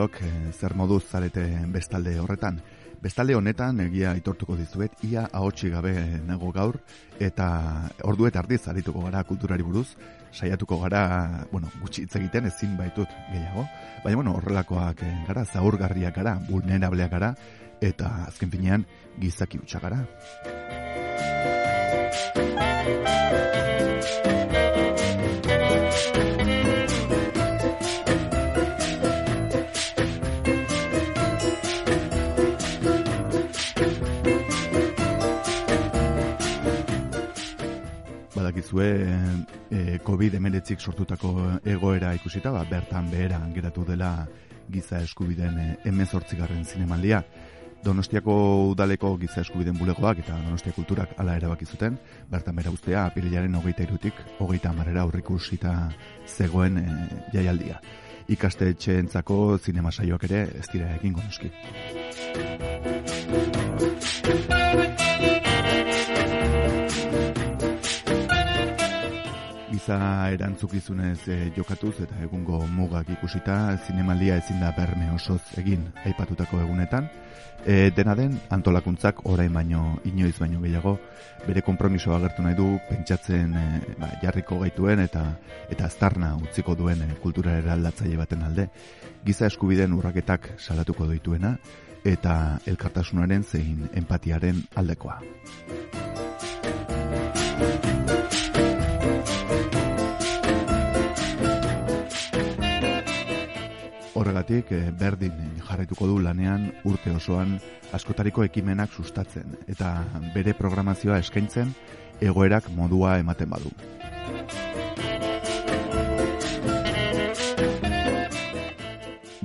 Entzuleok eh, zer moduz zarete bestalde horretan. Bestalde honetan egia aitortuko dizuet, ia ahotsi gabe nago gaur, eta ordu eta ardiz arituko gara kulturari buruz, saiatuko gara, bueno, gutxi hitz egiten ezin baitut gehiago, baina bueno, horrelakoak eh, gara, zaurgarriak gara, vulnerableak gara, eta azken finean gizaki utxa gara. Badakizue e, COVID-19 sortutako egoera ikusita, ba, bertan behera geratu dela giza eskubiden e, emezortzigarren zinemaldia. Donostiako udaleko giza eskubiden bulegoak eta Donostia kulturak ala erabaki zuten, bertan bera ustea apirilaren hogeita irutik, hogeita amarera aurrikusita zegoen e, jaialdia. Ikaste etxeentzako zinema ere ez dira egin gonoski. Giza erantzukizunez e, jokatuz eta egungo mugak ikusita zinemalia ezin da berme osoz egin aipatutako egunetan. E, dena den antolakuntzak orain baino inoiz baino gehiago bere konpromisoa agertu nahi du pentsatzen e, ba, jarriko gaituen eta eta aztarna utziko duen e, kultura eraldatzaile baten alde. Giza eskubideen urraketak salatuko dituena eta elkartasunaren zein empatiaren aldekoa. Horregatik, eh, berdin jarraituko du lanean urte osoan askotariko ekimenak sustatzen eta bere programazioa eskaintzen egoerak modua ematen badu.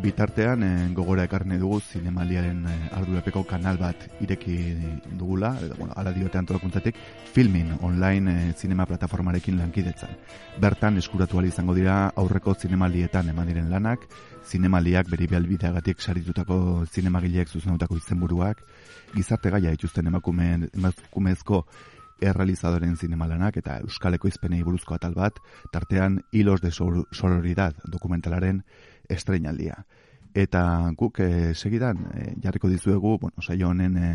bitartean e, gogora ekarne dugu zinemaliaren e, ardurapeko kanal bat ireki dugula, edo, bueno, ala diote antolakuntzatik, filmin online zinema plataformarekin lankidetzan. Bertan eskuratu izango dira aurreko zinemalietan eman diren lanak, zinemaliak beri bialbideagatik saritutako zinemagileek zuzenutako izenburuak, gizarte gaia ituzten emakume, emakumezko errealizadoren zinemalanak eta euskaleko izpenei buruzko atal bat, tartean hilos de sororidad dokumentalaren estreinaldia. Eta guk e, segidan e, jarriko dizuegu, bueno, saio honen e,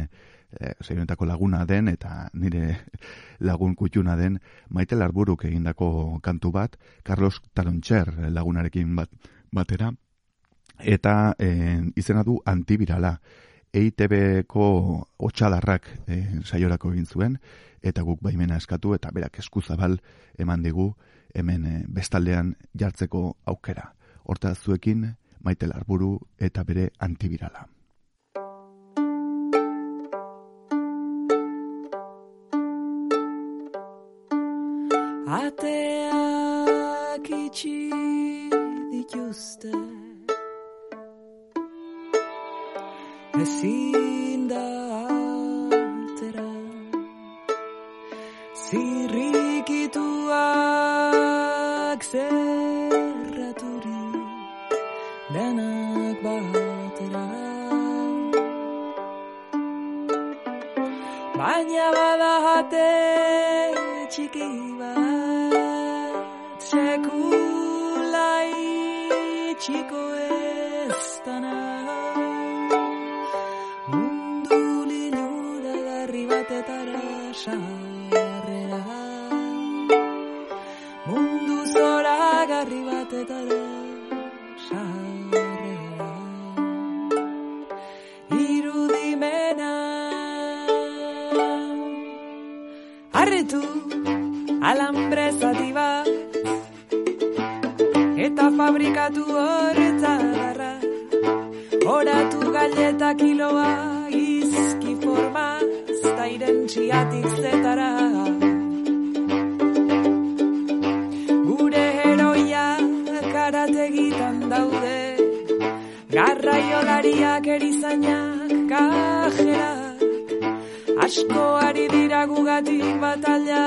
e, laguna den eta nire lagun kutxuna den Maite Larburuk egindako kantu bat, Carlos Tarontxer lagunarekin bat, batera, eta e, izena du antibirala. EITB-ko otxalarrak e, saiorako egin zuen, eta guk baimena eskatu, eta berak eskuzabal eman digu hemen e, bestaldean jartzeko aukera. Horta zuekin maite larburu eta bere antibirala. Ateak itxi dituzte Ezin da altera Zirrikituak zerraturik denak batera Baina bada jate alambre zati eta fabrikatu horretzadarra oratu galleta kiloa izki forma zairen txiatik zetara. Gure heroia karate egitan daude Garraiolariak erizainak kajerak Asko ari dira gugatik batalla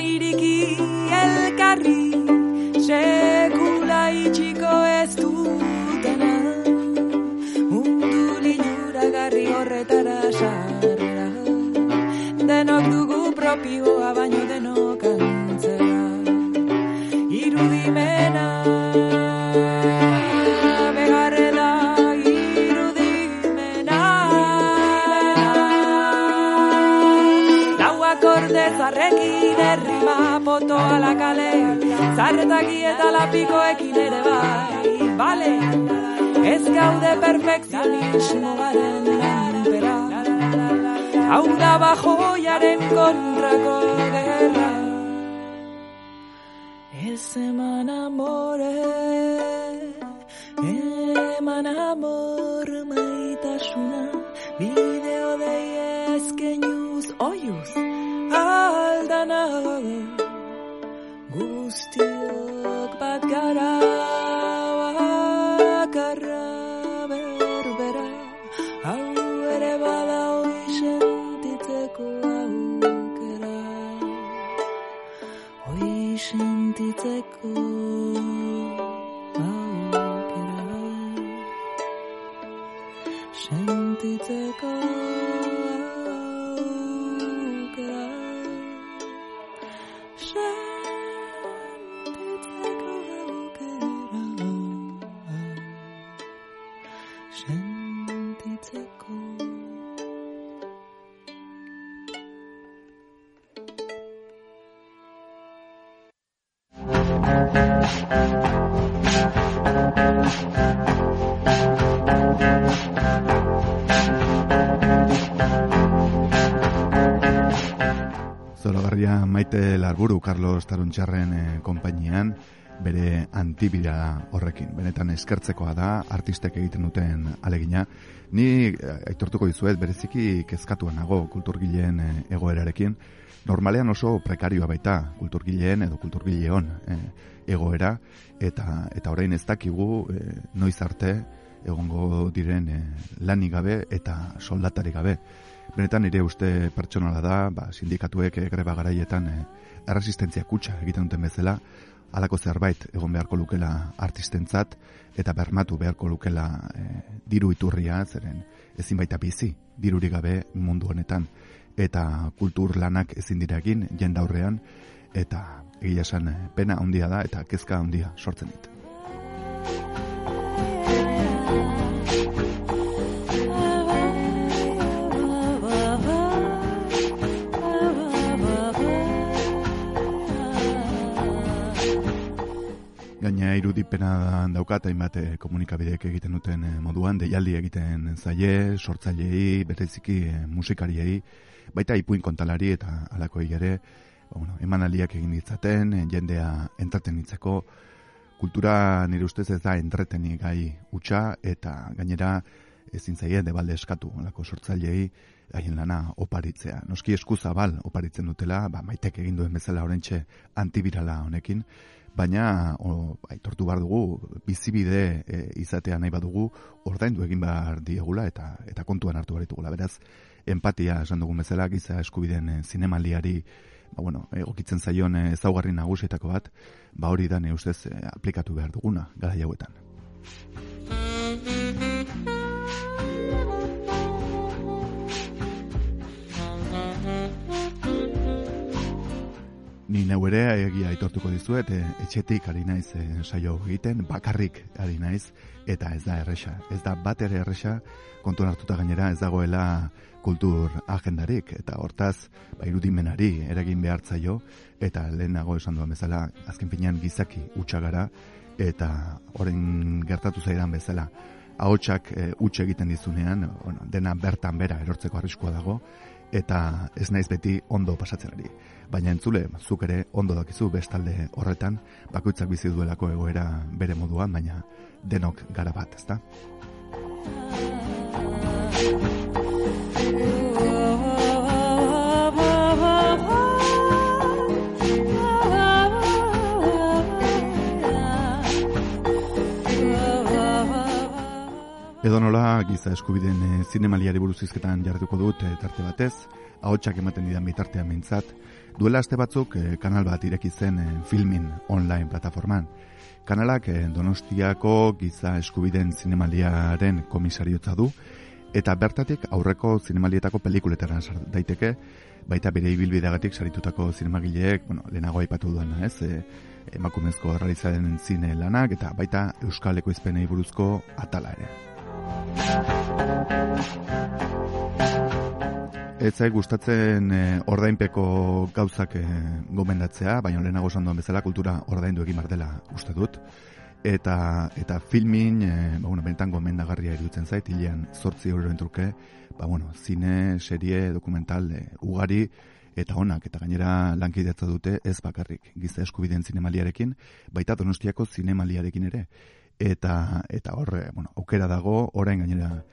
iriki elkarri Sekula itxiko ez dutena Mundu linura garri horretara sarra Denok dugu propioa baino denok antzera. Irudimena Zarretaki eta lapikoekin ere bai, bale Ez gaude perfekzionismoaren menpera Hau da bajoiaren kontrako gerra Ez eman amore Eman amor Carlos Taruntxarren eh, konpainian bere antibira horrekin. Benetan eskertzekoa da artistek egiten duten alegina. Ni eh, aitortuko dizuet bereziki kezkatuan nago kulturgileen eh, egoerarekin. Normalean oso prekarioa baita kulturgileen edo kulturgileon eh, egoera eta eta orain ez dakigu eh, noiz arte egongo diren eh, lanik gabe eta soldatari gabe. Benetan nire uste pertsonala da, ba, sindikatuek greba garaietan eh, erresistentzia kutsa egiten duten bezala, halako zerbait egon beharko lukela artistentzat eta bermatu beharko lukela eh, diru iturria, zeren ezin baita bizi, dirurik gabe mundu honetan eta kultur lanak ezin dira jendaurrean eta egia esan eh, pena handia da eta kezka handia sortzen dit. Gaina irudipena daukat hainbat eh, komunikabideek egiten duten eh, moduan, deialdi egiten zaie, sortzaileei, bereziki eh, musikariei, baita ipuin kontalari eta alakoei ere, ba, bueno, emanaliak egin ditzaten, jendea entretenitzeko, kultura nire ustez ez da entretenik gai utxa eta gainera ezin zaie debalde eskatu alako sortzaileei haien lana oparitzea. Noski esku zabal oparitzen dutela, ba, maitek egin duen bezala orentxe antibirala honekin, baina o, aitortu behar dugu bizibide e, izatea nahi badugu ordaindu egin behar diegula eta eta kontuan hartu behar ditugula. Beraz, empatia esan dugun bezala giza eskubideen e, zinemaldiari ba, bueno, egokitzen zaion e, ezaugarri nagusietako bat, ba hori da ne ustez aplikatu behar duguna gara hauetan. Ni neu ere egia aitortuko dizuet, e, etxetik ari naiz e, saio egiten, bakarrik ari naiz, eta ez da erresa. Ez da bat ere erresa, kontuan hartuta gainera ez dagoela kultur agendarik, eta hortaz, ba, irudimenari eragin behartzaio, eta lehenago esan duan bezala, azken finean gizaki utxagara, eta orain gertatu zaidan bezala, ahotsak e, utxe egiten dizunean, bueno, dena bertan bera erortzeko arriskua dago, eta ez naiz beti ondo pasatzen ari. Baina entzule, zuk ere ondo dakizu bestalde horretan, bakoitzak bizi duelako egoera bere moduan, baina denok gara bat, ezta? Edo nola giza eskubiden eh, zinemaliari buruz izketan jarrituko dut eh, tarte batez, ahotsak ematen didan bitartean mintzat, duela aste batzuk e, kanal bat ireki zen e, filmin online plataforman. Kanalak e, Donostiako giza eskubideen zinemaliaren komisariotza du, eta bertatik aurreko zinemalietako pelikuletara sar daiteke, baita bere ibilbideagatik saritutako zinemagileek, bueno, lehenago aipatu duena, ez, e, emakumezko realizaren zine lanak, eta baita Euskal Ekoizpenei buruzko atala ere. Ez zait gustatzen e, ordainpeko gauzak e, gomendatzea, baina lehenago esan duen bezala kultura ordaindu egin bar dela uste dut. Eta, eta filmin, e, ba, bueno, benetan gomendagarria iruditzen zait, hilean zortzi euroen truke, ba, bueno, zine, serie, dokumental, e, ugari, eta onak, eta gainera lankidetza dute ez bakarrik giza eskubideen zinemaliarekin, baita donostiako zinemaliarekin ere. Eta, eta horre, bueno, aukera dago, orain gainera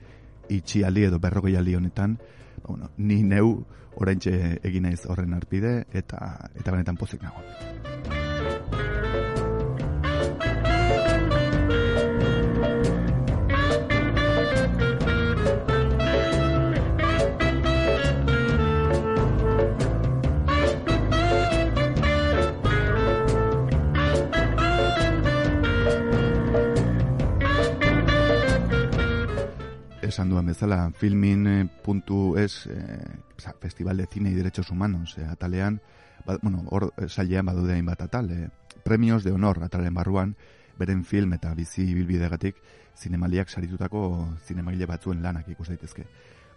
itxialdi edo berrogeialdi honetan, ba, bueno, ni neu oraintxe egin naiz horren arpide, eta, eta benetan pozik nago. Esan duen bezala, filmin.es, eh, Festival de Cine y Derechos Humanos, eh, atalean, ba, bueno, hor eh, sailean badude hainbat atal, eh, premios de honor atalen barruan, beren film eta bizi bilbidegatik zinemaliak saritutako zinemagile batzuen lanak ikus daitezke.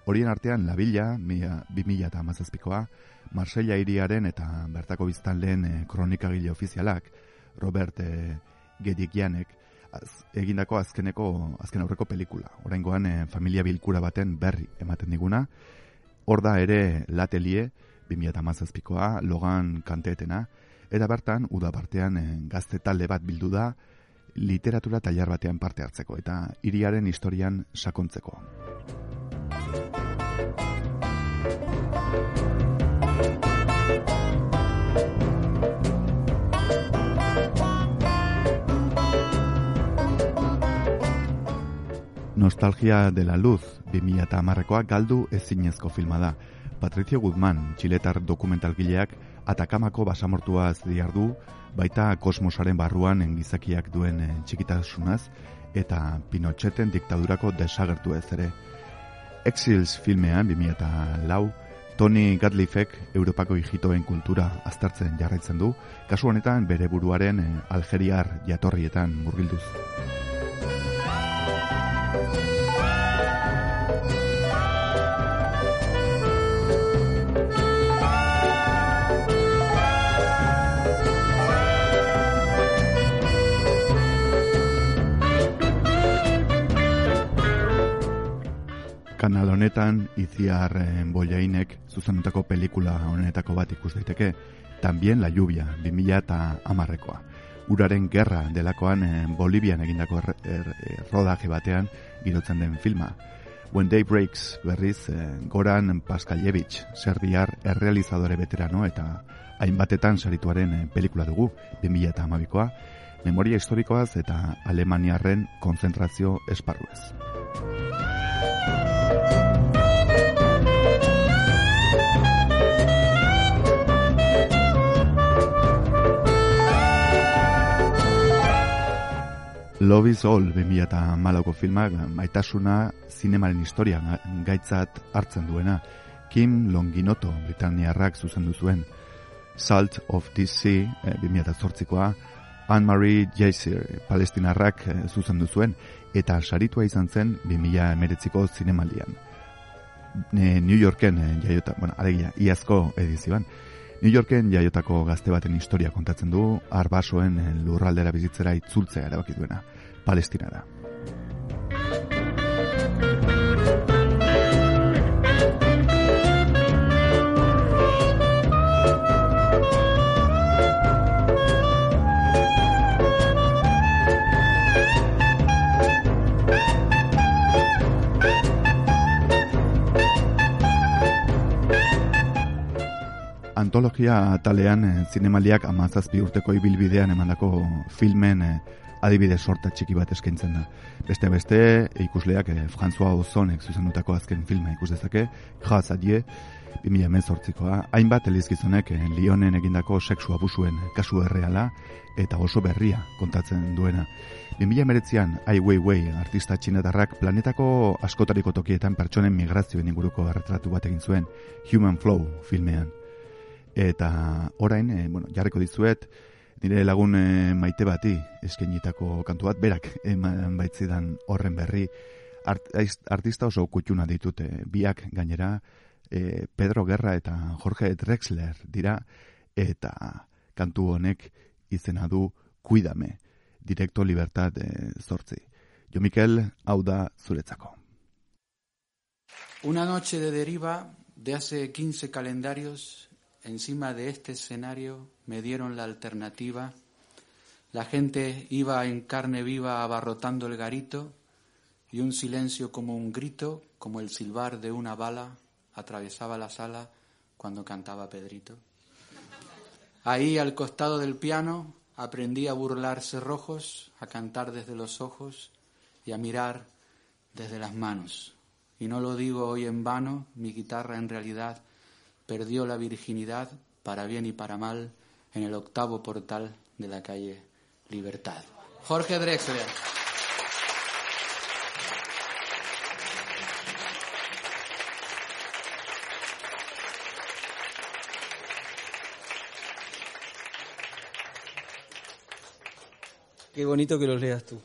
Horien artean, La Villa, mila, 2000 eta amazazpikoa, Marsella iriaren eta bertako biztan lehen eh, kronikagile ofizialak, Robert eh, Gedikianek, az, egindako azkeneko azken aurreko pelikula. Oraingoan e, familia bilkura baten berri ematen diguna. Hor da ere Latelie 2017koa, Logan kanteetena eta bertan uda partean e, gazte talde bat bildu da literatura tailar batean parte hartzeko eta hiriaren historian sakontzeko. Nostalgia de la Luz 2010koa galdu ezinezko filma da. Patricio Guzmán, txiletar dokumentalgileak, Atakamako basamortuaz diardu, baita kosmosaren barruan engizakiak duen eh, txikitasunaz, eta Pinocheten diktadurako desagertu ez ere. Exils filmean 2004, Tony Gatliffek Europako hijitoen kultura aztertzen jarraitzen du, kasu honetan bere buruaren eh, Algeriar jatorrietan murgilduz. Kanal honetan Itziar eh, Bollainek zuzendutako pelikula honetako bat ikus daiteke, Tambien la lluvia 2000 eta amarrekoa. Uraren gerra delakoan eh, Bolivian egindako er, er, er, rodaje batean girotzen den filma. When Day Breaks berriz eh, Goran Paskaljevich, serbiar errealizadore veterano eta hainbatetan sarituaren eh, pelikula dugu 2000 eta amabikoa, memoria historikoaz eta Alemaniarren konzentrazio esparruez. Love is All 2008ko filmak maitasuna zinemaren historia ga- gaitzat hartzen duena. Kim Longinoto, Britanniarrak zuzendu zuen. Salt of the Sea, eh, 2008koa, Anne-Marie Jaisir, palestinarrak eh, zuzendu zuen, eta saritua izan zen 2008ko zinemaldian. Ne, New Yorken eh, jaiota, bueno, alegia, iazko edizioan. New Yorken jaiotako gazte baten historia kontatzen du, arbasoen eh, lurraldera bizitzera itzultzea erabaki duena, Palestinara. Antologia talean eh, zinemaliak amazazpi urteko ibilbidean emandako filmen eh, adibide sorta txiki bat eskaintzen da. Beste beste, ikusleak eh, François Ozonek zuzendutako azken filma ikus dezake, Jaz Adie, 2018koa, hainbat elizgizonek eh, Lionen egindako sexu abusuen kasu erreala eta oso berria kontatzen duena. 2019an Ai Weiwei artista txinetarrak planetako askotariko tokietan pertsonen migrazioen inguruko erretratu bat egin zuen Human Flow filmean. Eta orain, eh, bueno, jarriko dizuet, nire lagun eh, maite bati eskainitako kantu bat, berak eman baitzidan horren berri, art, artista oso kutxuna ditute, biak gainera, eh, Pedro Guerra eta Jorge Drexler dira, eta kantu honek izena du Cuidame, Directo Libertad eh, zortzi. Jo Mikel, hau da zuretzako. Una noche de deriva de hace 15 calendarios, encima de este escenario me dieron la alternativa. La gente iba en carne viva abarrotando el garito y un silencio como un grito, como el silbar de una bala, atravesaba la sala cuando cantaba Pedrito. Ahí al costado del piano aprendí a burlarse rojos, a cantar desde los ojos y a mirar desde las manos. Y no lo digo hoy en vano, mi guitarra en realidad perdió la virginidad para bien y para mal en el octavo portal de la calle Libertad. Jorge Drexler. Qué bonito que los leas tú.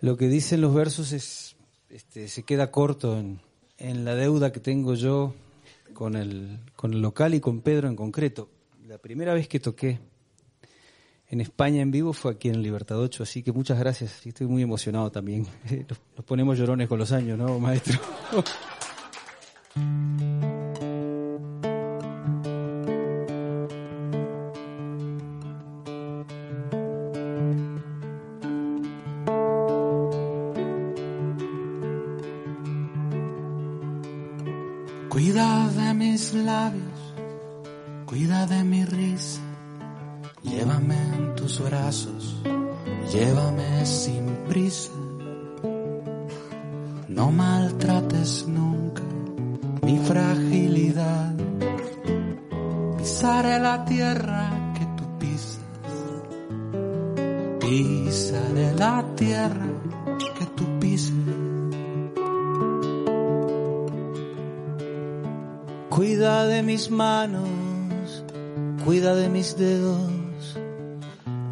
Lo que dicen los versos es, este, se queda corto en, en la deuda que tengo yo con el, con el local y con Pedro en concreto. La primera vez que toqué en España en vivo fue aquí en Libertad 8, así que muchas gracias. Estoy muy emocionado también. Nos ponemos llorones con los años, ¿no, maestro?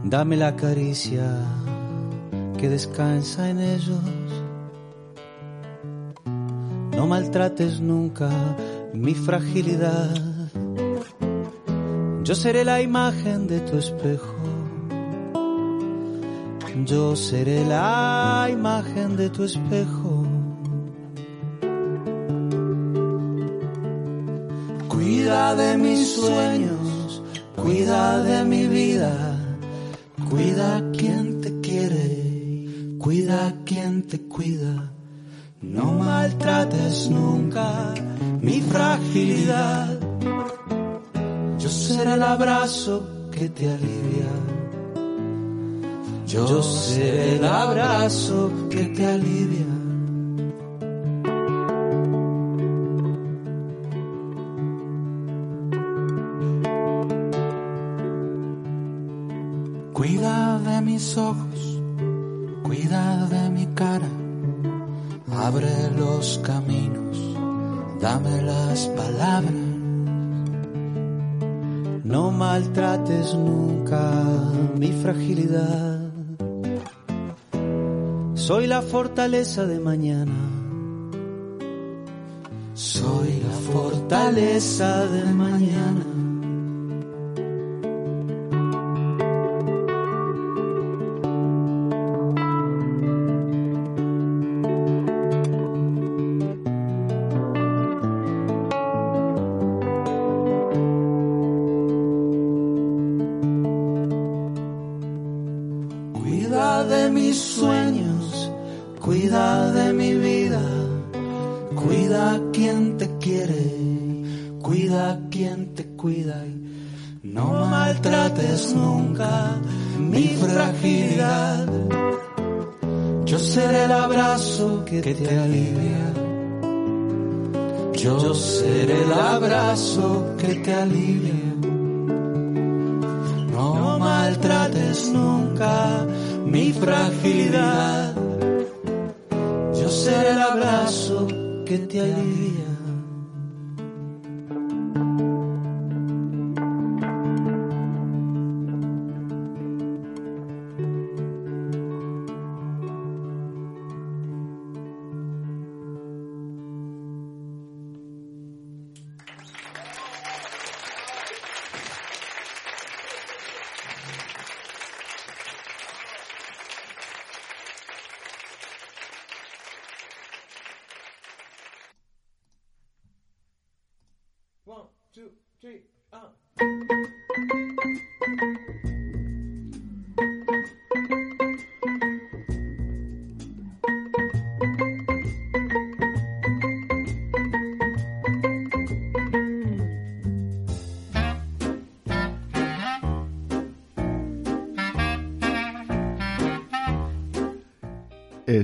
dame la caricia que descansa en ellos. No maltrates nunca mi fragilidad. Yo seré la imagen de tu espejo. Yo seré la imagen de tu espejo. Cuida de mis sueños, cuida de mi vida, cuida quien te quiere, cuida quien te cuida. No maltrates nunca mi fragilidad. Yo seré el abrazo que te alivia. Yo seré el abrazo que te alivia. Soy la fortaleza de mañana. Soy la fortaleza de mañana. Mis sueños, cuida de mi vida, cuida quien te quiere, cuida quien te cuida no maltrates nunca mi fragilidad. Yo seré el abrazo que te alivia. Yo seré el abrazo que te alivia. No maltrates nunca mi fragilidad. Yo seré el abrazo que te alivia.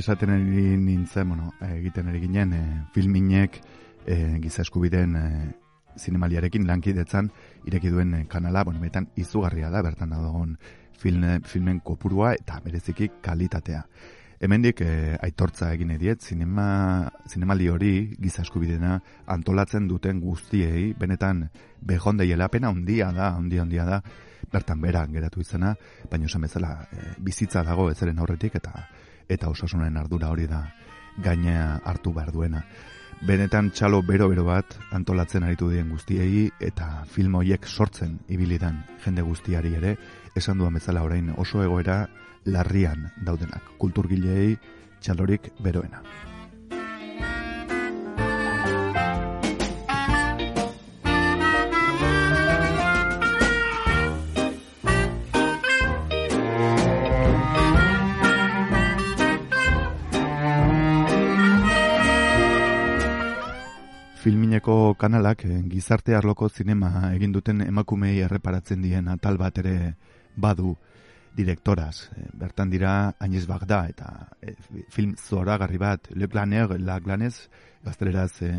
Esaten ari nintzen, bueno, egiten ari ginen, e, filminek e, giza eskubideen e, zinemaliarekin lankidetzan ireki duen kanala, bueno, betan izugarria da, bertan da dagoen filme, filmen kopurua eta bereziki kalitatea. Hemendik e, aitortza egin ediet, zinema, zinemali hori giza eskubideena antolatzen duten guztiei, benetan behondeiela pena handia da, handia handia da, bertan bera geratu izena, baina esan bezala e, bizitza dago ezeren aurretik eta eta osasunen ardura hori da gaina hartu behar duena. Benetan txalo bero-bero bat antolatzen aritu dien guztiei eta film horiek sortzen ibilidan jende guztiari ere, esan duan bezala orain oso egoera larrian daudenak, kulturgileei txalorik beroena. Filmineko kanalak eh, gizarte arloko zinema egin duten emakumei erreparatzen dien atal bat ere badu direktoraz. Eh, bertan dira Agnès Bagda eta eh, film zoragarri bat Le Glaner, La Glanez, gazteleraz eh,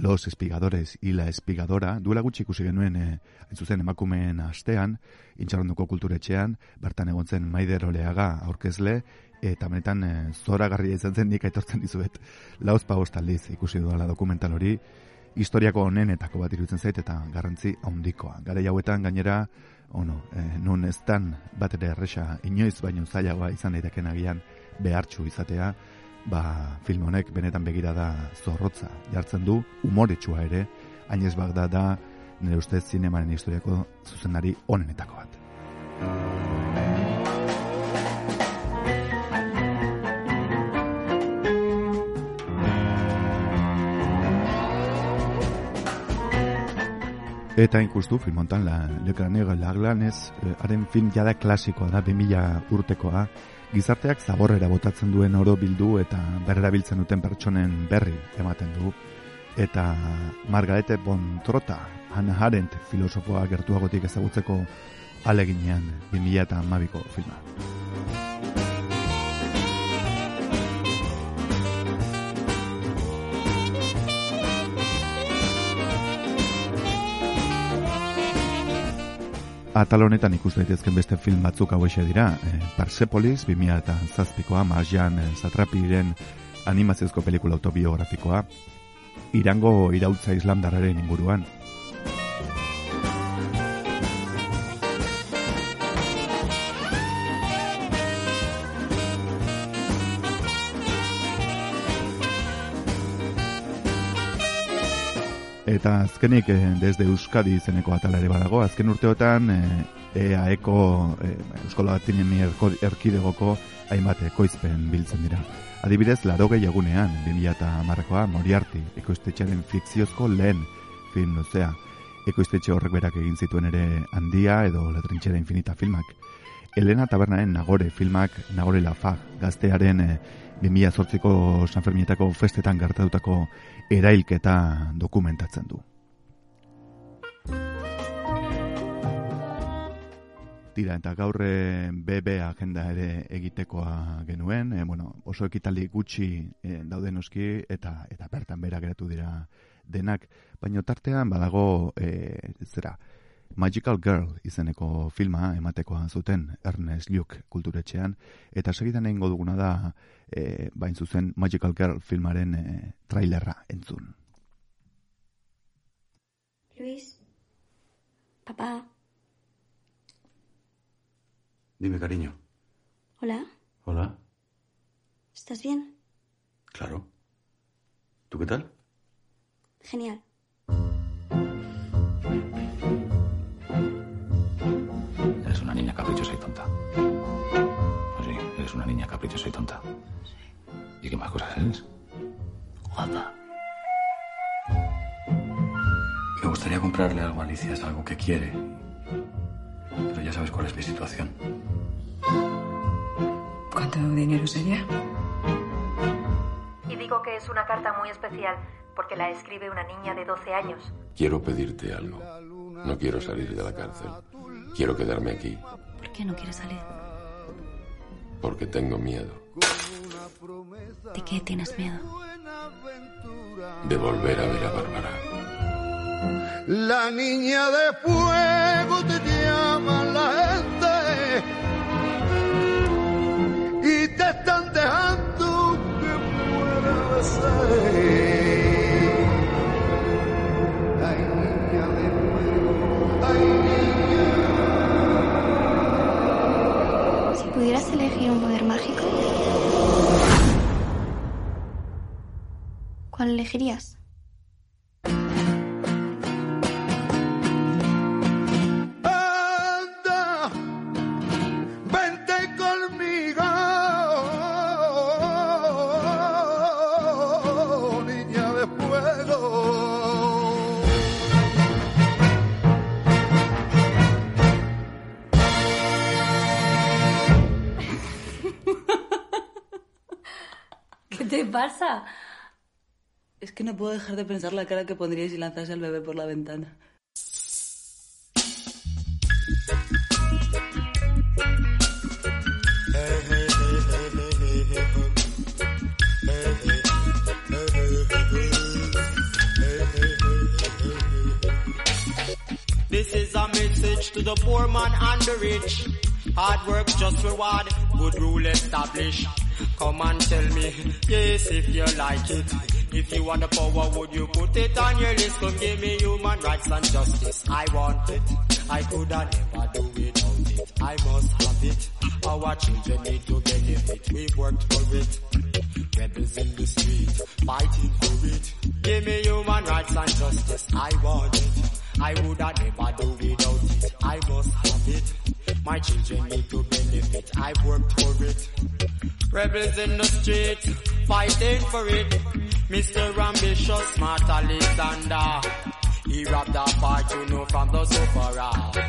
Los Espigadores y la Espigadora, duela gutxi ikusi genuen eh, hain zuzen emakumeen astean, intxarronduko kulturetxean, bertan egon zen Maider Oleaga aurkezle, eta benetan e, zoragarria izan zen nik aitortzen dizuet lauz pagost aldiz ikusi dudala dokumental hori historiako honenetako bat iruditzen zait eta garrantzi handikoa. Gara hauetan gainera, ono, e, nun ez dan bat ere erresa inoiz baino zailagoa izan daiteken agian behartxu izatea, ba, film honek benetan begira da zorrotza jartzen du, umoretsua ere, hainez bagda da nire ustez zinemaren historiako zuzendari onenetako bat. Eta inkustu filmontan la Lekranega Laglanez, eh, haren film jada klasikoa da 2000 urtekoa, gizarteak zaborrera botatzen duen oro bildu eta berrerabiltzen duten pertsonen berri ematen du. Eta Margarete Bontrota, Hannah Arendt filosofoa gertuagotik ezagutzeko aleginean 2012ko filma. Atal honetan ikus daitezken beste film batzuk hauexe dira. E, Persepolis, 2000 eta zazpikoa, Marjan e, Zatrapiren animaziozko pelikula autobiografikoa, Irango irautza islamdararen inguruan. Eta azkenik, eh, desde Euskadi izeneko atalare badago, azken urteotan eh, EAEko eh, Euskola Batinen erkidegoko hainbat ekoizpen biltzen dira. Adibidez, laro egunean, 2000 eta marrakoa, Moriarty, ekoiztetxearen fikziozko lehen film luzea. Ekoiztetxe horrek berak egin zituen ere handia edo la trinchera infinita filmak. Elena Tabernaren Nagore filmak, Nagore Lafa, gaztearen eh, 2008ko San Ferminetako festetan gertatutako erailketa dokumentatzen du. Tira, eta gaur eh, BB agenda ere egitekoa genuen, e, bueno, oso ekitaldi gutxi e, dauden noski eta eta bertan bera geratu dira denak, baina tartean badago e, zera, Magical Girl izeneko filma ematekoa zuten Ernest Luke kulturetxean, eta segidan egingo duguna da e, bain zuzen Magical Girl filmaren e, trailerra entzun. Luis. Papá. Dime, cariño. Hola. Hola. ¿Estás bien? Claro. ¿Tú qué tal? Genial. Una niña caprichosa y tonta. ¿Y qué más cosas eres? Guapa. Me gustaría comprarle algo a Alicia, es algo que quiere. Pero ya sabes cuál es mi situación. ¿Cuánto dinero sería? Y digo que es una carta muy especial porque la escribe una niña de 12 años. Quiero pedirte algo. No quiero salir de la cárcel. Quiero quedarme aquí ¿Por qué no quieres salir? Porque tengo miedo ¿De qué tienes miedo? de volver a ver a Bárbara. La niña de fuego te llama la gente y te están dejando que pueda ser. Pudieras elegir un poder mágico, ¿cuál elegirías? Pasa? Es que no puedo dejar de pensar la cara que pondríais si lanzase al bebé por la ventana. This is a message to the poor man and the rich. Hard work just reward, good rule established. Come and tell me, yes, if you like it. If you want the power, would you put it on your list? Come give me human rights and justice. I want it. I could have never do without it. I must have it. Our children need to benefit. We worked for it. Rebels in the street, fighting for it. Give me human rights and justice. I want it. I would have never do without My children need to benefit. I worked for it. Rebels in the street, fighting for it. Mr. Ambitious, Smart Alexander. He robbed a part, you know, from the sufferer.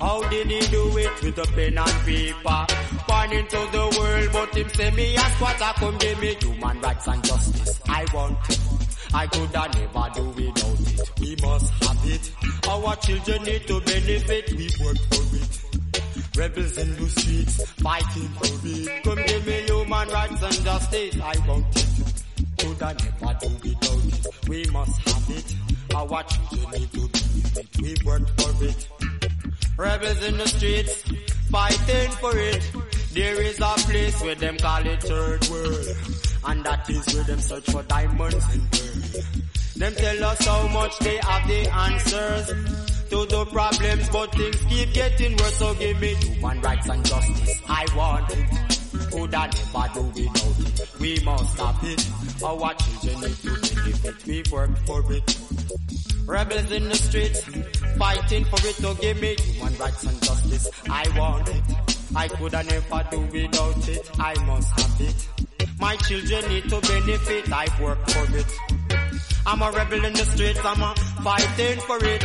How did he do it with a pen and paper? Born into the world, but him say me ask what I come give me human rights and justice. I want it. I could have never do without it. We must have it. Our children need to benefit. We work for it. Rebels in the streets, fighting for it. Come give me human rights and justice. I want it. Could I never do without it. We must have it. I children need to benefit. We work for it. Rebels in the streets, fighting for it. There is a place where them call it third world. And that is where them search for diamonds and pearls. Them tell us how much they have the answers to the problems, but things keep getting worse. So give me human rights and justice. I want it. Could I never do without it? We must have it. Our children need to benefit. We work for it. Rebels in the streets, fighting for it to give me human rights and justice. I want it. I could have never do without it. I must have it. My children need to benefit. I work for it. I'm a rebel in the streets. I'm a fighting for it.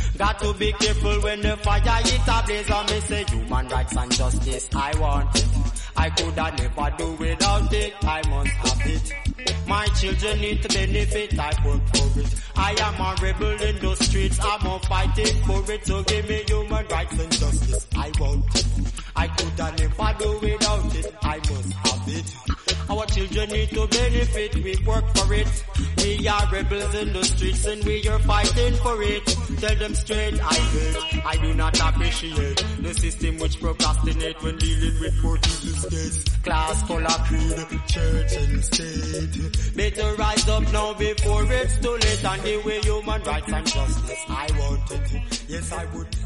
Got to be careful when the fire hit a blaze. I may say human rights and justice, I want it. I could have never do without it, I must have it. My children need to benefit, I work for it. I am a rebel in the streets, I'm a fighting for it. So give me human rights and justice, I want it. I could never do without it, I must have it. Our children need to benefit, we work for it. We are rebels in the streets and we are fighting for it. Tell them straight, I hate, I do not appreciate the system which procrastinate when dealing with poor people's states. Class, color, creed, church and state. Better rise up now before it's too late and the way human rights and justice. I want it, yes I would do.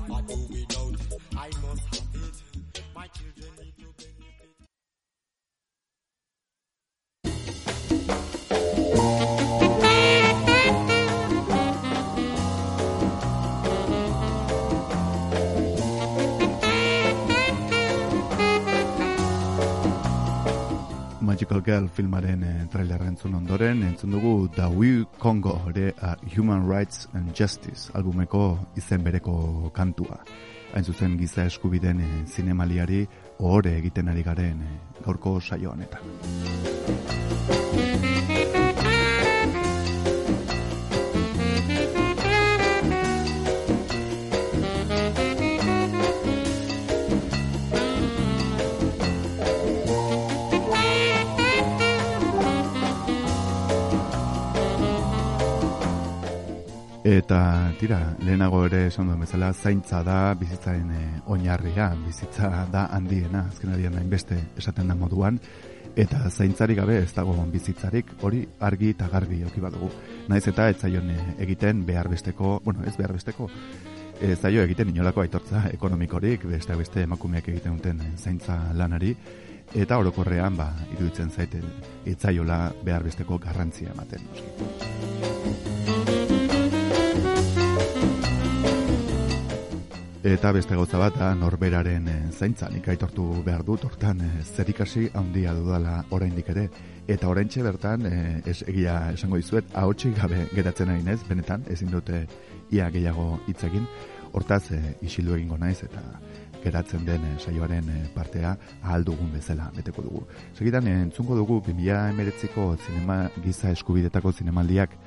Girl filmaren e, trailerra entzun ondoren, entzun dugu The We Congo, ere a Human Rights and Justice albumeko izen bereko kantua. Hain zuzen giza eskubiden e, zinemaliari ohore egiten ari garen e, gaurko saio honetan. Eta tira, lehenago ere esan duen bezala, zaintza da bizitzaren e, oinarria, bizitza da handiena, azken adian hainbeste esaten da moduan, eta zaintzarik gabe ez dago bizitzarik, hori argi eta garbi oki badugu. Naiz eta ez zaion e, egiten behar besteko, bueno, ez behar besteko, ez zaio egiten inolako aitortza ekonomikorik, beste beste emakumeak egiten duten e, zaintza lanari, eta orokorrean, ba, iruditzen zaiten, itzaiola behar besteko garrantzia ematen. noski. Eta beste gauza bat da norberaren eh, zaintza nik aitortu behar dut. Hortan eh, zerikasi handia dudala oraindik ere. Eta oraintxe bertan eh, ez egia esango dizuet ahotsik gabe geratzen ari naiz benetan ezin dute ia gehiago hitz egin. Hortaz eh, isildu egingo naiz eta geratzen den saioaren partea ahal dugun bezala beteko dugu. Segidan entzungo dugu 2019ko zinema giza eskubidetako zinemaldiak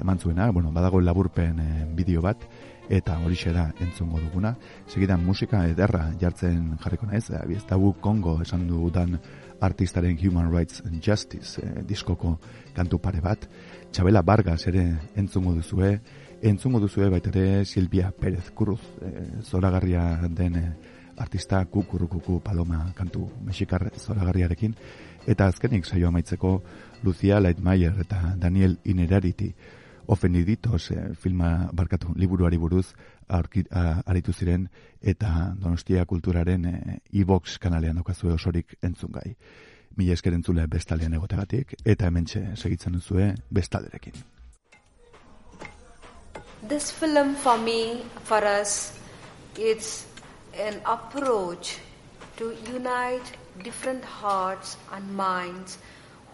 eman zuena, bueno, badago laburpen bideo bat eta horixe da entzungo duguna. Segidan musika ederra jartzen jarriko naiz, ez tabu Kongo esan dudan artistaren Human Rights and Justice eh, diskoko kantu pare bat. Txabela Vargas ere entzungo duzue, entzungo duzue baita ere Silvia Pérez Cruz, eh, zoragarria den eh, artista kukurukuku paloma kantu mexikar zoragarriarekin, eta azkenik saio amaitzeko Lucia Lightmeyer eta Daniel Inerarity ofendiditos eh, filma barkatu liburuari buruz aurki, a, aritu ziren eta Donostia kulturaren eh, e-box kanalean daukazue osorik entzungai. Mila esker entzule bestalean egotegatik eta hementxe segitzen duzue bestalderekin. This film for me, for us, it's an approach to unite different hearts and minds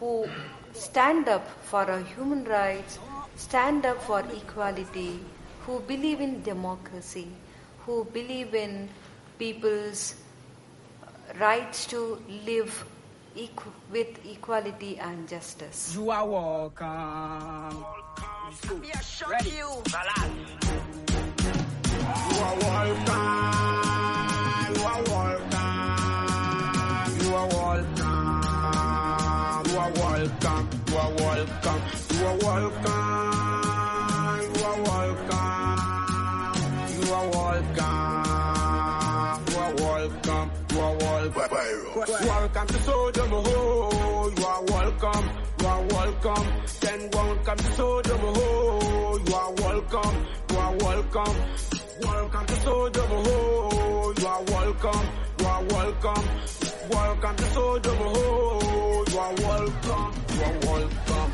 who stand up for our human rights, stand up for equality, who believe in democracy, who believe in people's uh, rights to live equ- with equality and justice. You are welcome. Ready? You are welcome. Sodom. Oh, you are welcome. You are welcome. Then welcome to Sodom. Oh, you are welcome. You are welcome. Welcome to Sodom. Oh, you are welcome. You are welcome. Welcome to Sodom. Oh, you are welcome. You are welcome.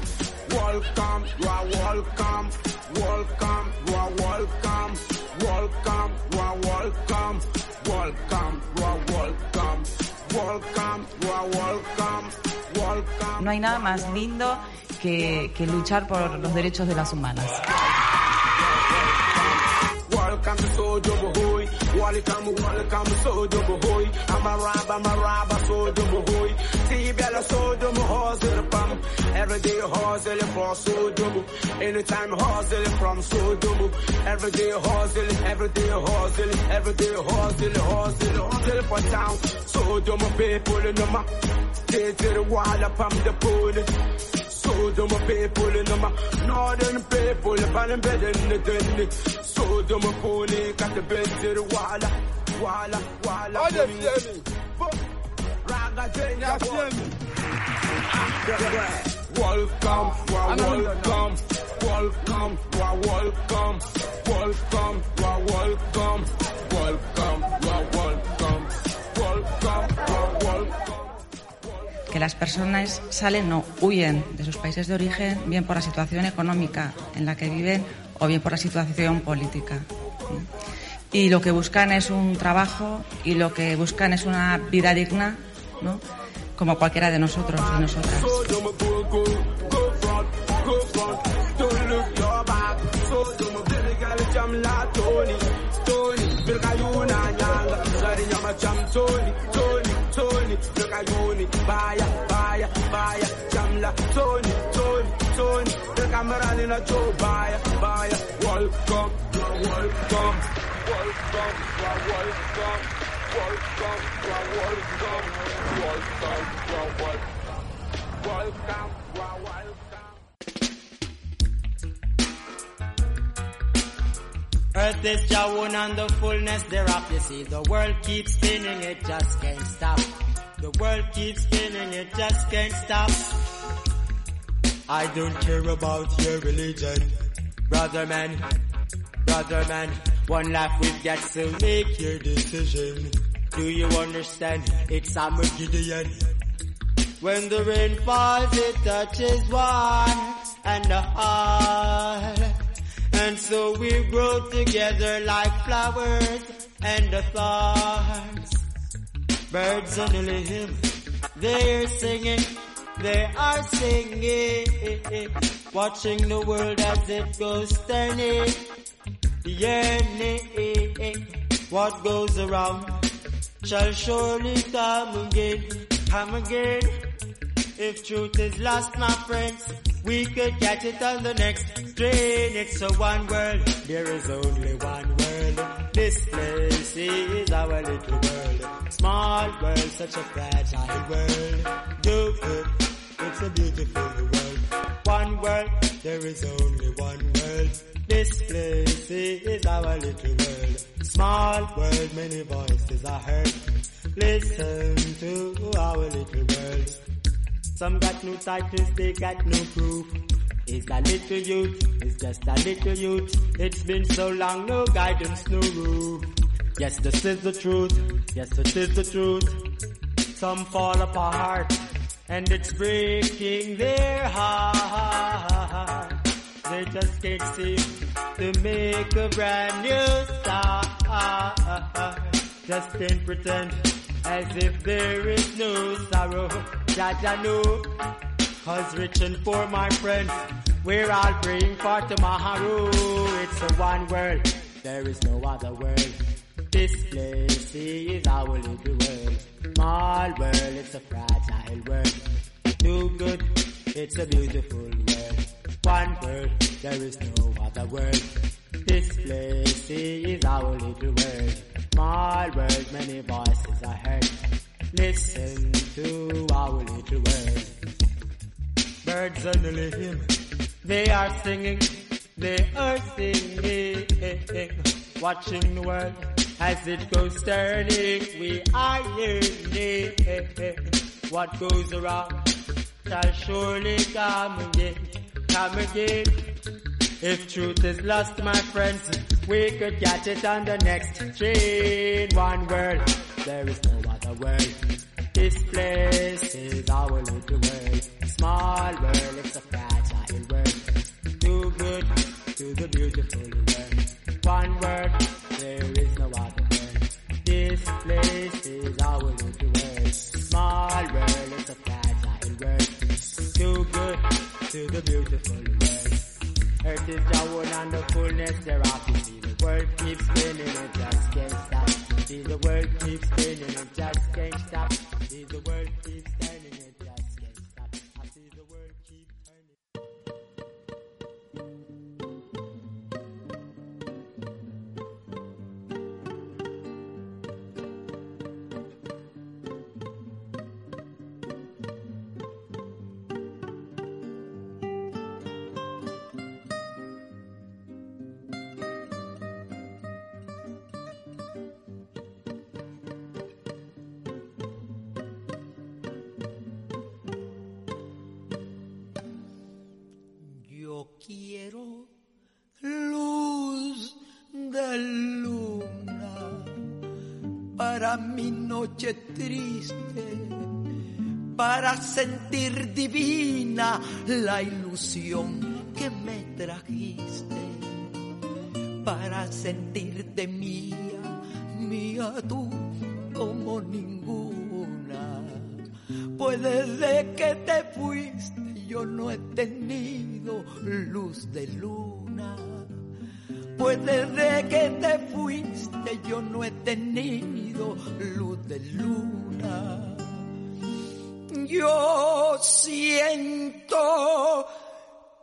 Welcome. You are welcome. Welcome. You are welcome. Welcome. You are welcome. Welcome. No hay nada más lindo que, luchar por los derechos de las humanas. Every day hustling for so double. Anytime hustling from so double. Every day hustling, every day hustling, every day hustling, hustling, hustling for town. So double people in the map. They did a while up on the pole so do my people in my northern people pan and bed in the den so do my pony got the bed to the wala walla, walla. I just hear me raga jenya Welcome, welcome, welcome, welcome, welcome, welcome, welcome, welcome, welcome, welcome. que las personas salen o huyen de sus países de origen, bien por la situación económica en la que viven o bien por la situación política. Y lo que buscan es un trabajo y lo que buscan es una vida digna, ¿no? Como cualquiera de nosotros y nosotras. Earth is your own and the fullness thereof. You see, the world keeps spinning, it just can't stop. The world keeps spinning, it just can't stop. I don't care about your religion, brother man, brother man. One life we've got, so make your decision. Do you understand? It's Armageddon. When the rain falls, it touches one and a heart. And so we grow together like flowers and the thorns. Birds only hymn, they're singing, they are singing, watching the world as it goes turning, yearning. What goes around shall surely come again, come again. If truth is lost, my friends, we could catch it on the next train. It's a one world, there is only one world. This place is our little world. Small world, such a fragile world. Do it, it's a beautiful world. One world, there is only one world. This place is our little world. Small world, many voices are heard. Listen to our little world. Some got no titles, they got no proof. It's a little youth, it's just a little youth. It's been so long, no guidance, no roof. Yes, this is the truth. Yes, it is the truth. Some fall apart, and it's breaking their heart. They just can't seem to make a brand new start. Just can't pretend as if there is no sorrow. Jaja know, cause rich and poor, my friends, we're all praying for tomorrow. It's a one world, there is no other world. This place is our little world. Small world, it's a fragile world. Do good, it's a beautiful world. One world, there is no other world. This place is our little world. Small world, many voices are heard. Listen to our little world. Birds on the limb, they are singing, they are singing. Watching the world as it goes turning, we are learning. What goes around shall surely come again, come again. If truth is lost, my friends, we could catch it on the next train. One world, there is no other world. This place is our little world. Small world, it's a fragile world. Too good to the beautiful world. One world, is the Yahweh and the fullness thereof. See the world keeps spinning, it just can't stop. See the world keeps spinning, it just can't stop. Sentir divina la ilusión que me trajiste, para sentirte mía, mía tú como ninguna. Pues desde que te fuiste yo no he tenido luz de luna. Pues desde que te fuiste yo no he tenido luz de luna. Yo siento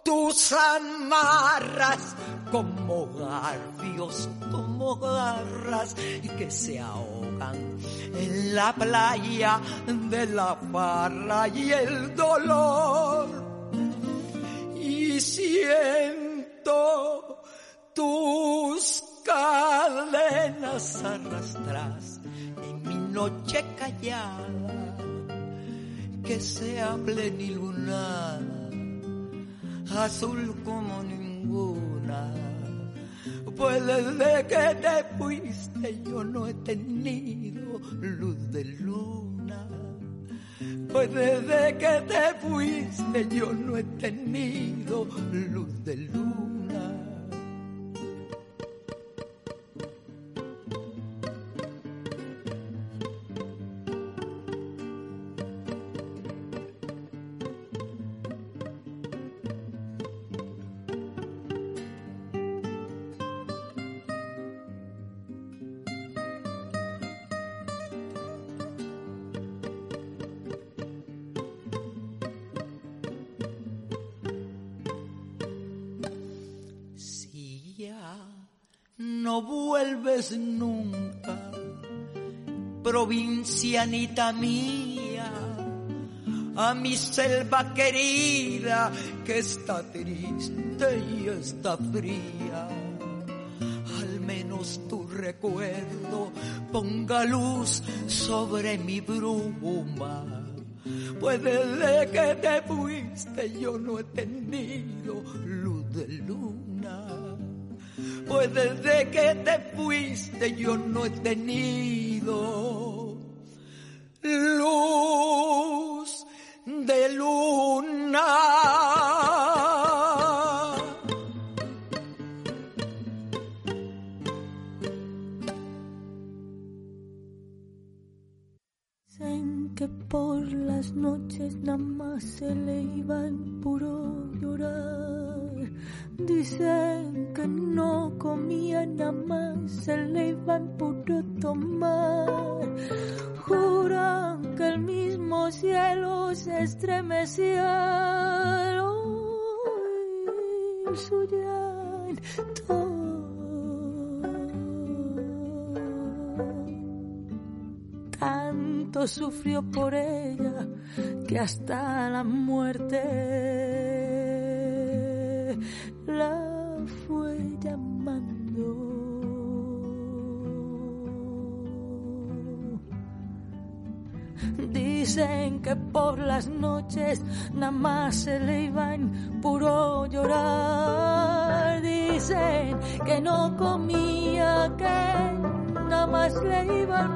tus amarras como garfios, como garras que se ahogan en la playa de la farra y el dolor. Y siento tus cadenas arrastras en mi noche callada que sea plenilunada, azul como ninguna. Pues desde que te fuiste yo no he tenido luz de luna. Pues desde que te fuiste yo no he tenido luz de luna. Provincianita mía, a mi selva querida que está triste y está fría. Al menos tu recuerdo ponga luz sobre mi bruma. Pues desde que te fuiste yo no he tenido luz de luna. Pues desde que te fuiste yo no he tenido hasta la muerte la fue llamando. Dicen que por las noches nada más se le iba en puro llorar. Dicen que no comía, que nada más le iba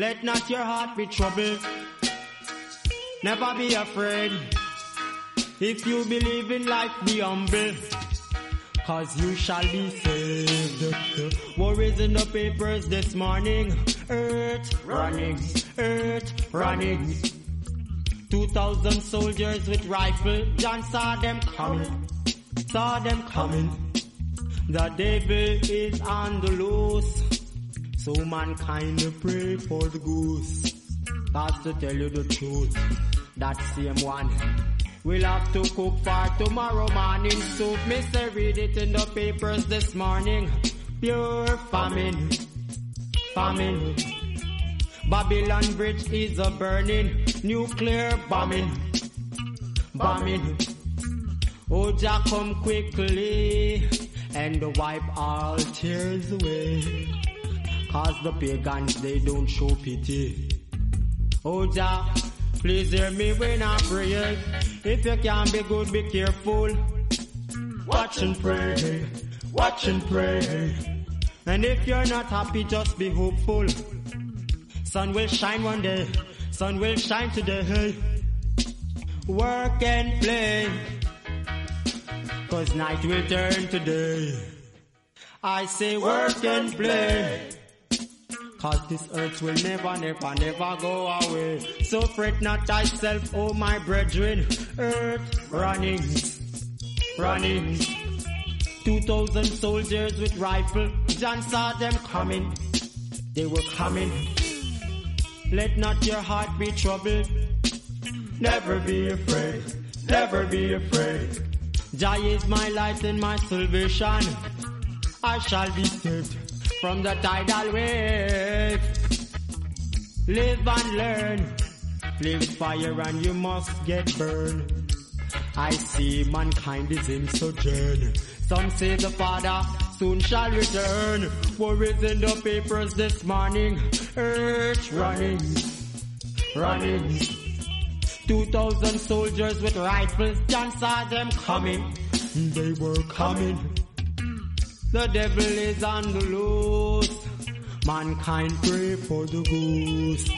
Let not your heart be troubled. Never be afraid. If you believe in life, be humble. Cause you shall be saved. War is in the papers this morning. Earth running, earth running. 2,000 soldiers with rifle. John saw them coming, saw them coming. The devil is on the loose. So mankind pray for the goose. Cause to tell you the truth, that same one. We'll have to cook for tomorrow morning soup. Miss, I read it in the papers this morning. Pure famine, famine. Babylon Bridge is a burning, nuclear bombing, bombing. Oh, come quickly and wipe all tears away. Cause the pagans, they don't show pity. Oh, Jah, please hear me when I pray. If you can be good, be careful. Watch and pray, watch and pray. And if you're not happy, just be hopeful. Sun will shine one day, sun will shine today. Work and play, cause night will turn to day. I say work and play. Cause this earth will never, never, never go away. So fret not thyself, oh my brethren. Earth running, running. Two thousand soldiers with rifle. John saw them coming. They were coming. Let not your heart be troubled. Never be afraid. Never be afraid. Jah is my light and my salvation. I shall be saved from the tidal wave. Live and learn. With fire and you must get burned. I see mankind is in sojourn. Some say the Father soon shall return. Worries in the papers this morning. Earth running, running. Two thousand soldiers with rifles. John saw them coming. They were coming. The devil is on the loose. Mankind pray for the goose.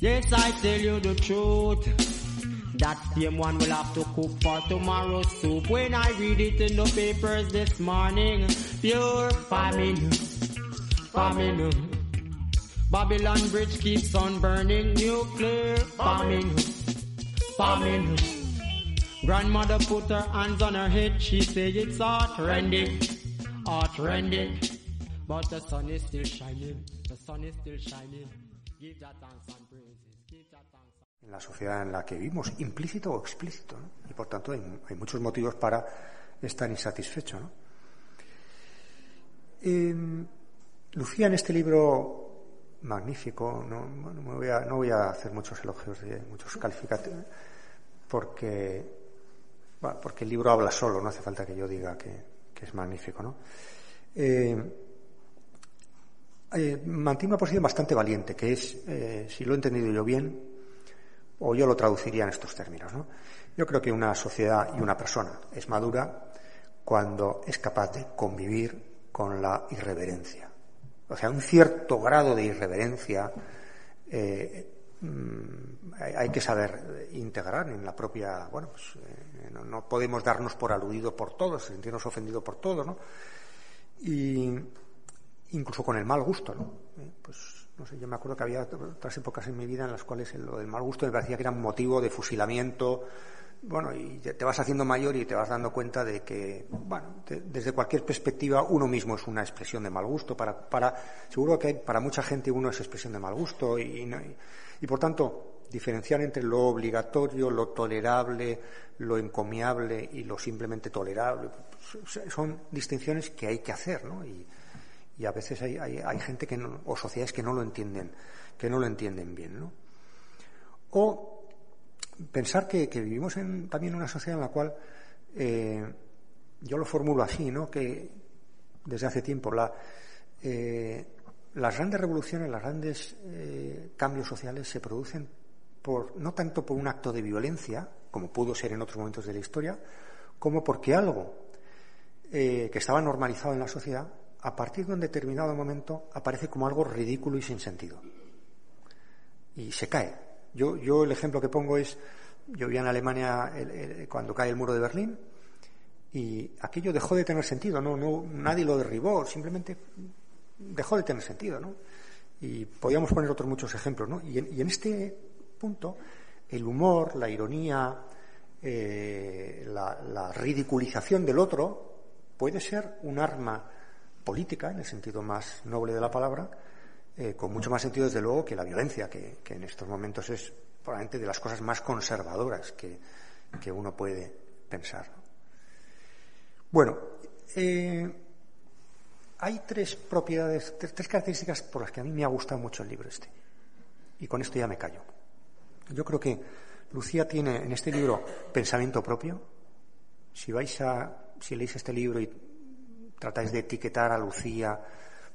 Yes, I tell you the truth. That same one will have to cook for tomorrow's soup. When I read it in the papers this morning, pure famine, famine. Babylon Bridge keeps on burning, nuclear famine, famine. Grandmother put her hands on her head, she said it's heart-rending, heart-rending. But the sun is still shining, the sun is still shining. Give that thanks and praises, give that thanks. en la sociedad en la que vivimos, implícito o explícito, ¿no? y por tanto hay, hay, muchos motivos para estar insatisfecho. ¿no? Eh, Lucía en este libro magnífico, no, no, voy a, no, voy a, hacer muchos elogios, de, muchos calificativos, porque, bueno, porque el libro habla solo, no hace falta que yo diga que, que es magnífico. ¿no? Eh, eh, mantiene una posición bastante valiente, que es, eh, si lo he entendido yo bien, o yo lo traduciría en estos términos. ¿no? Yo creo que una sociedad y una persona es madura cuando es capaz de convivir con la irreverencia. O sea, un cierto grado de irreverencia hay que saber integrar en la propia. Bueno, pues eh, no, no, podemos darnos por aludido por todos, sentirnos ofendidos por todos, ¿no? Y incluso con el mal gusto, ¿no? Eh, pues no sé, yo me acuerdo que había otras épocas en mi vida en las cuales lo del mal gusto me parecía que era un motivo de fusilamiento. Bueno, y te vas haciendo mayor y te vas dando cuenta de que, bueno, desde cualquier perspectiva uno mismo es una expresión de mal gusto. Para, para, seguro que para mucha gente uno es expresión de mal gusto y, y, y por tanto diferenciar entre lo obligatorio, lo tolerable, lo encomiable y lo simplemente tolerable son distinciones que hay que hacer, ¿no? Y, y a veces hay, hay, gente que no, o sociedades que no lo entienden, que no lo entienden bien, ¿no? O pensar que, que vivimos en una sociedad en la cual eh, yo lo formulo así, ¿no? Que desde hace tiempo la, eh, las grandes revoluciones, los grandes eh, cambios sociales se producen por no tanto por un acto de violencia, como pudo ser en otros momentos de la historia, como porque algo que estaba normalizado en la sociedad a partir de un determinado momento aparece como algo ridículo y sin sentido. Y se cae. Yo, yo el ejemplo que pongo es, yo vivía en Alemania cuando cae el muro de Berlín y aquello dejó de tener sentido, no, no, nadie lo derribó, simplemente dejó de tener sentido, ¿no? Y podíamos poner otros muchos ejemplos, ¿no? Y en, este punto, el humor, la ironía, eh, la, ridiculización del otro puede ser un arma política, en el sentido más noble de la palabra, eh, con mucho más sentido, desde luego, que la violencia, que, que, en estos momentos es probablemente de las cosas más conservadoras que, que uno puede pensar. Bueno, eh, hay tres propiedades, tres, tres, características por las que a mí me ha gustado mucho el libro este. Y con esto ya me callo. Yo creo que Lucía tiene en este libro pensamiento propio. Si vais a, si leéis este libro y tratáis de etiquetar a Lucía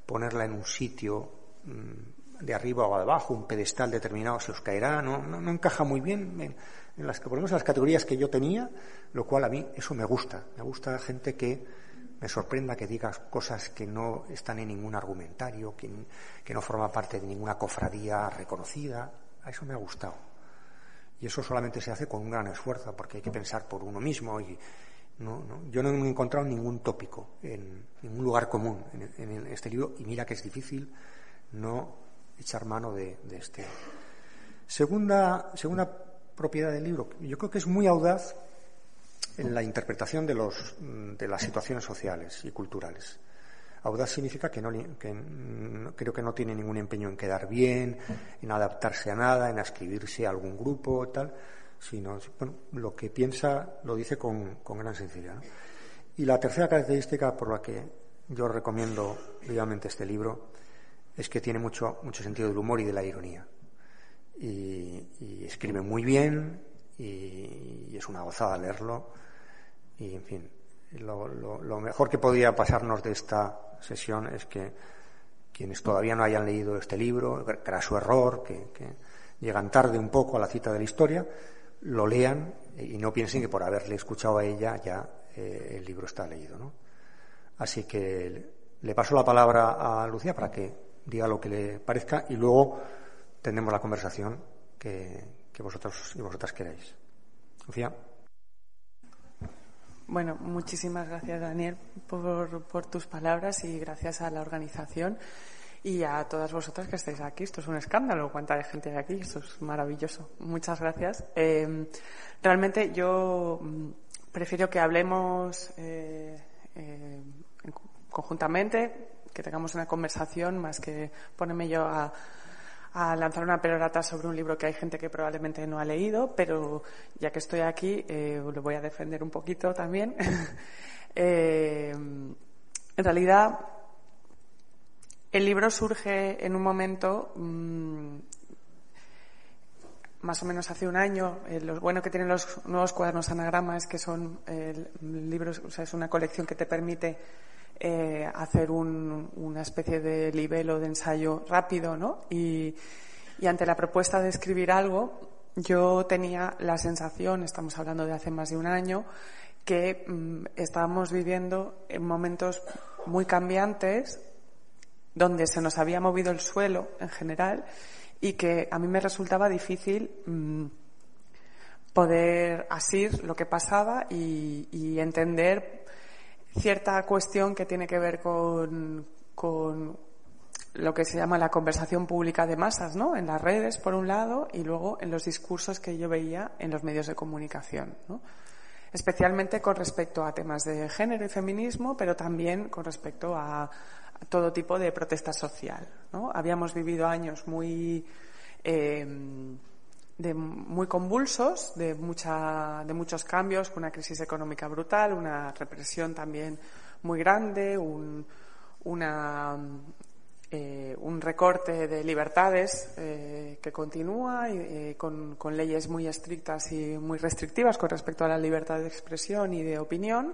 ponerla en un sitio mm, de arriba o de abajo, un pedestal determinado se os caerá, no, no, encaja muy bien en, en, las, menos en las categorías que yo tenía, lo cual a mí eso me gusta. Me gusta gente que me sorprenda que digas cosas que no están en ningún argumentario, que, no forma parte de ninguna cofradía reconocida. A eso me ha gustado. Y eso solamente se hace con un gran esfuerzo, porque hay que pensar por uno mismo. Y no, yo no he encontrado ningún tópico, en ningún lugar común en, este libro, y mira que es difícil no echar mano de, de este. Segunda, segunda propiedad del libro, yo creo que es muy audaz en la interpretación de, los, de las situaciones sociales y culturales. Audaz significa que, no, creo que no tiene ningún empeño en quedar bien, en adaptarse a nada, en ascribirse a algún grupo, tal, sino lo que piensa lo dice con, gran sinceridad. Y la tercera característica por la que yo recomiendo vivamente este libro es que tiene mucho, mucho sentido del humor y de la ironía. Y, escribe muy bien y, es una gozada leerlo. Y, en fin, lo, mejor que podía pasarnos de esta sesión es que quienes todavía no hayan leído este libro, que era su error, que, llegan tarde un poco a la cita de la historia, lo lean y no piensen que por haberle escuchado a ella ya eh, el libro está leído. ¿no? Así que le paso la palabra a Lucía para que diga lo que le parezca y luego tendremos la conversación que, que vosotros y vosotras queráis. Lucía. Bueno, muchísimas gracias, Daniel, por, tus palabras y gracias a la organización y a todas vosotras que estáis aquí. Esto es un escándalo, cuánta gente hay aquí, esto es maravilloso. Muchas gracias. Eh, realmente yo mm, prefiero que hablemos eh, eh, conjuntamente, que tengamos una conversación más que ponerme yo a a lanzar una perorata sobre un libro que hay gente que probablemente no ha leído, pero ya que estoy aquí, eh, lo voy a defender un poquito también. Eh, en realidad, el libro surge en un momento, mm, más o menos hace un año. Eh, lo bueno que tienen los nuevos cuadernos anagrama es que son libros, o sea, es una colección que te permite eh, hacer una especie de libelo de ensayo rápido, ¿no? Y, ante la propuesta de escribir algo, yo tenía la sensación, estamos hablando de hace más de un año, que mm, estábamos viviendo en momentos muy cambiantes, donde se nos había movido el suelo en general y que a mí me resultaba difícil mm, poder asir lo que pasaba y, y entender cierta cuestión que tiene que ver con, con lo que se llama la conversación pública de masas, ¿no? En las redes, por un lado, y luego en los discursos que yo veía en los medios de comunicación, ¿no? Especialmente con respecto a temas de género y feminismo, pero también con respecto a, todo tipo de protesta social, ¿no? Habíamos vivido años muy eh, de muy convulsos, de, mucha, de muchos cambios, una crisis económica brutal, una represión también muy grande, un, una, eh, un recorte de libertades eh, que continúa eh, con, con, leyes muy estrictas y muy restrictivas con respecto a la libertad de expresión y de opinión.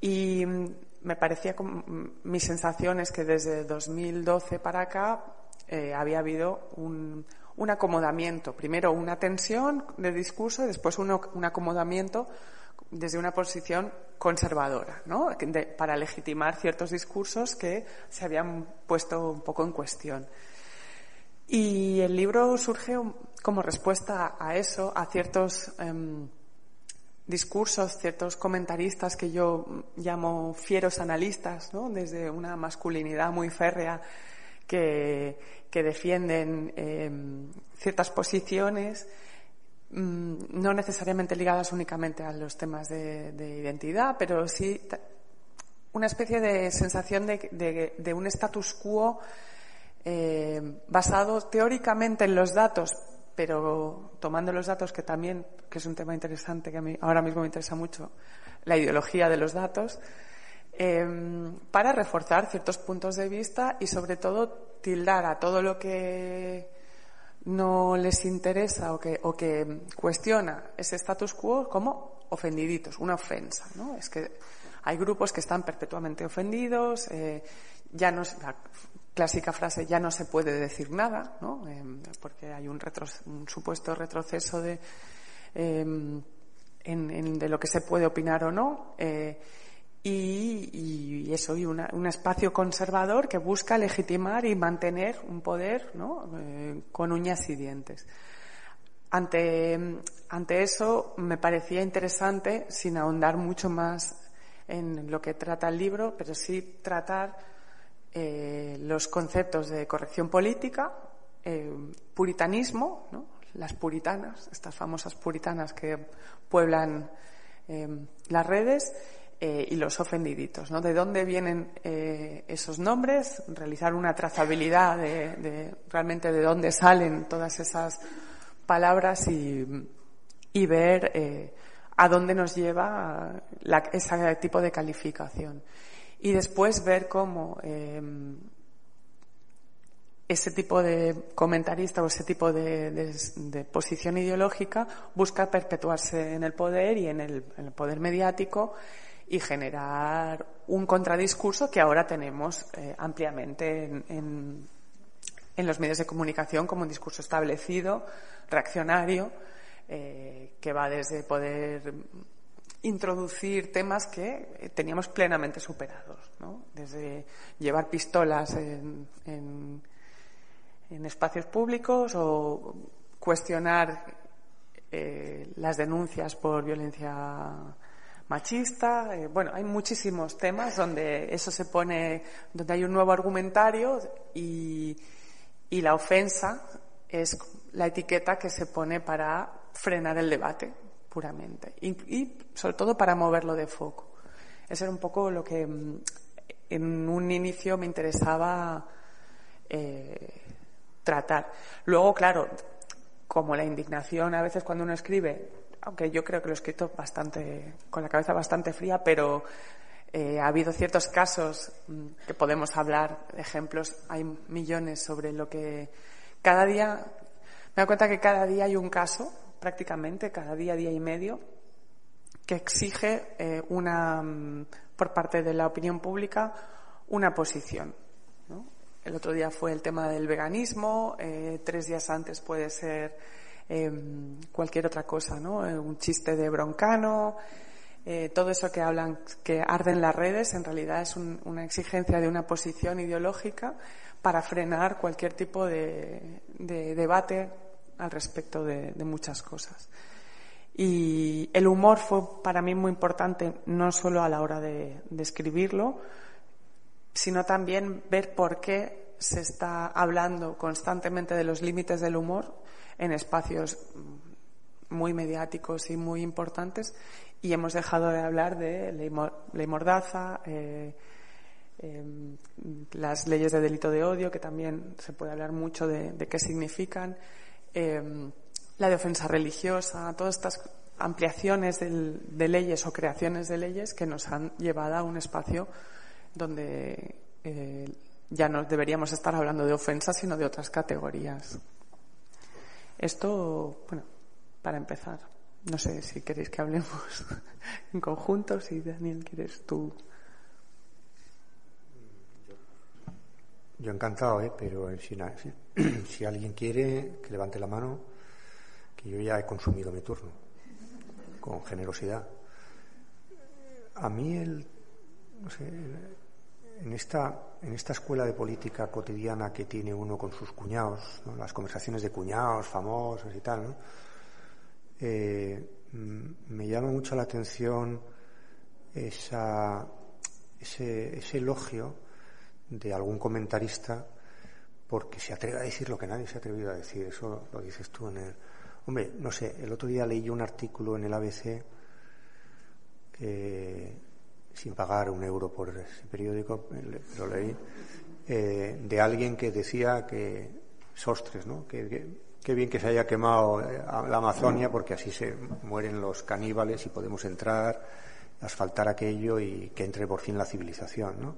Y me parecía, mi sensación es que desde 2012 para acá había habido un, un acomodamiento. Primero una tensión de discurso y después un, acomodamiento desde una posición conservadora, ¿no? para legitimar ciertos discursos que se habían puesto un poco en cuestión. Y el libro surge como respuesta a eso, a ciertos em, discursos, ciertos comentaristas que yo llamo fieros analistas, ¿no? desde una masculinidad muy férrea que, que defienden em, ciertas posiciones mm, no necesariamente ligadas únicamente a los temas de, identidad, pero sí una especie de sensación de, un status quo eh, basado teóricamente en los datos, pero tomando los datos que también, que es un tema interesante que a mí ahora mismo me interesa mucho, la ideología de los datos, em, para reforzar ciertos puntos de vista y sobre todo tildar a todo lo que no les interesa o que, cuestiona ese status quo como ofendiditos, una ofensa. ¿no? Es que hay grupos que están perpetuamente ofendidos, eh, ya no la clásica frase ya no se puede decir nada, ¿no? Em, porque hay un, un, supuesto retroceso de, em, de lo que se puede opinar o no. Eh, y, eso, y un espacio conservador que busca legitimar y mantener un poder ¿no? Eh, con uñas y dientes. Ante, ante eso me parecía interesante, sin ahondar mucho más en lo que trata el libro, pero sí tratar eh, los conceptos de corrección política, eh, puritanismo, las puritanas, estas famosas puritanas que pueblan las redes, y los ofendiditos, ¿no? De dónde vienen esos nombres, realizar una trazabilidad de, realmente de dónde salen todas esas palabras y, y ver a dónde nos lleva ese tipo de calificación. Y después ver cómo eh, ese tipo de comentarista o ese tipo de, posición ideológica busca perpetuarse en el poder y en el, poder mediático y generar un contradiscurso que ahora tenemos eh, ampliamente en, en, los medios de comunicación como un discurso establecido, reaccionario, eh, que va desde poder introducir temas que teníamos plenamente superados, ¿no? desde llevar pistolas en, en, espacios públicos o cuestionar eh, las denuncias por violencia machista. Eh, bueno, hay muchísimos temas donde eso se pone, donde hay un nuevo argumentario y, y la ofensa es la etiqueta que se pone para frenar el debate puramente y, sobre todo para moverlo de foco. Ese era un poco lo que mm, en un inicio me interesaba eh, tratar. Luego, claro, como la indignación a veces cuando uno escribe, aunque yo creo que lo he escrito bastante, con la cabeza bastante fría, pero eh, ha habido ciertos casos mm, que podemos hablar, ejemplos, hay millones sobre lo que cada día, me doy cuenta que cada día hay un caso prácticamente cada día, día y medio, que exige eh, una, mm, por parte de la opinión pública una posición. El otro día fue el tema del veganismo, eh, tres días antes puede ser em, cualquier otra cosa, ¿no? Eh, un chiste de broncano, todo eso que hablan, que arden las redes, en realidad es una exigencia de una posición ideológica para frenar cualquier tipo de debate al respecto de, muchas cosas. Y el humor fue para mí muy importante, no solo a la hora de, escribirlo, sino también ver por qué se está hablando constantemente de los límites del humor en espacios muy mediáticos y muy importantes y hemos dejado de hablar de ley, mordaza, eh, em, las leyes de delito de odio, que también se puede hablar mucho de qué significan, Em, la de ofensa religiosa, todas estas ampliaciones de leyes o creaciones de leyes que nos han llevado a un espacio donde eh, ya no deberíamos estar hablando de ofensas, sino de otras categorías. Esto, bueno, para empezar. No sé si queréis que hablemos en conjunto, si Daniel quieres tú. Yo encantado, ¿eh? pero si, si, alguien quiere, que levante la mano, que yo ya he consumido mi turno, con generosidad. A mí, el, no sé, en esta, en esta escuela de política cotidiana que tiene uno con sus cuñados, las conversaciones de cuñados famosos y tal, eh, me llama mucho la atención ese, ese elogio de algún comentarista porque se atreve a decir lo que nadie se ha atrevido a decir. Eso lo dices tú en el. Hombre, no sé, el otro día leí un artículo en el ABC sin pagar un euro por ese periódico, lo leí, eh, de alguien que decía que. Sostres, ¿no? Que, bien que se haya quemado eh, la Amazonia porque así se mueren los caníbales y podemos entrar, asfaltar aquello y que entre por fin la civilización, ¿no?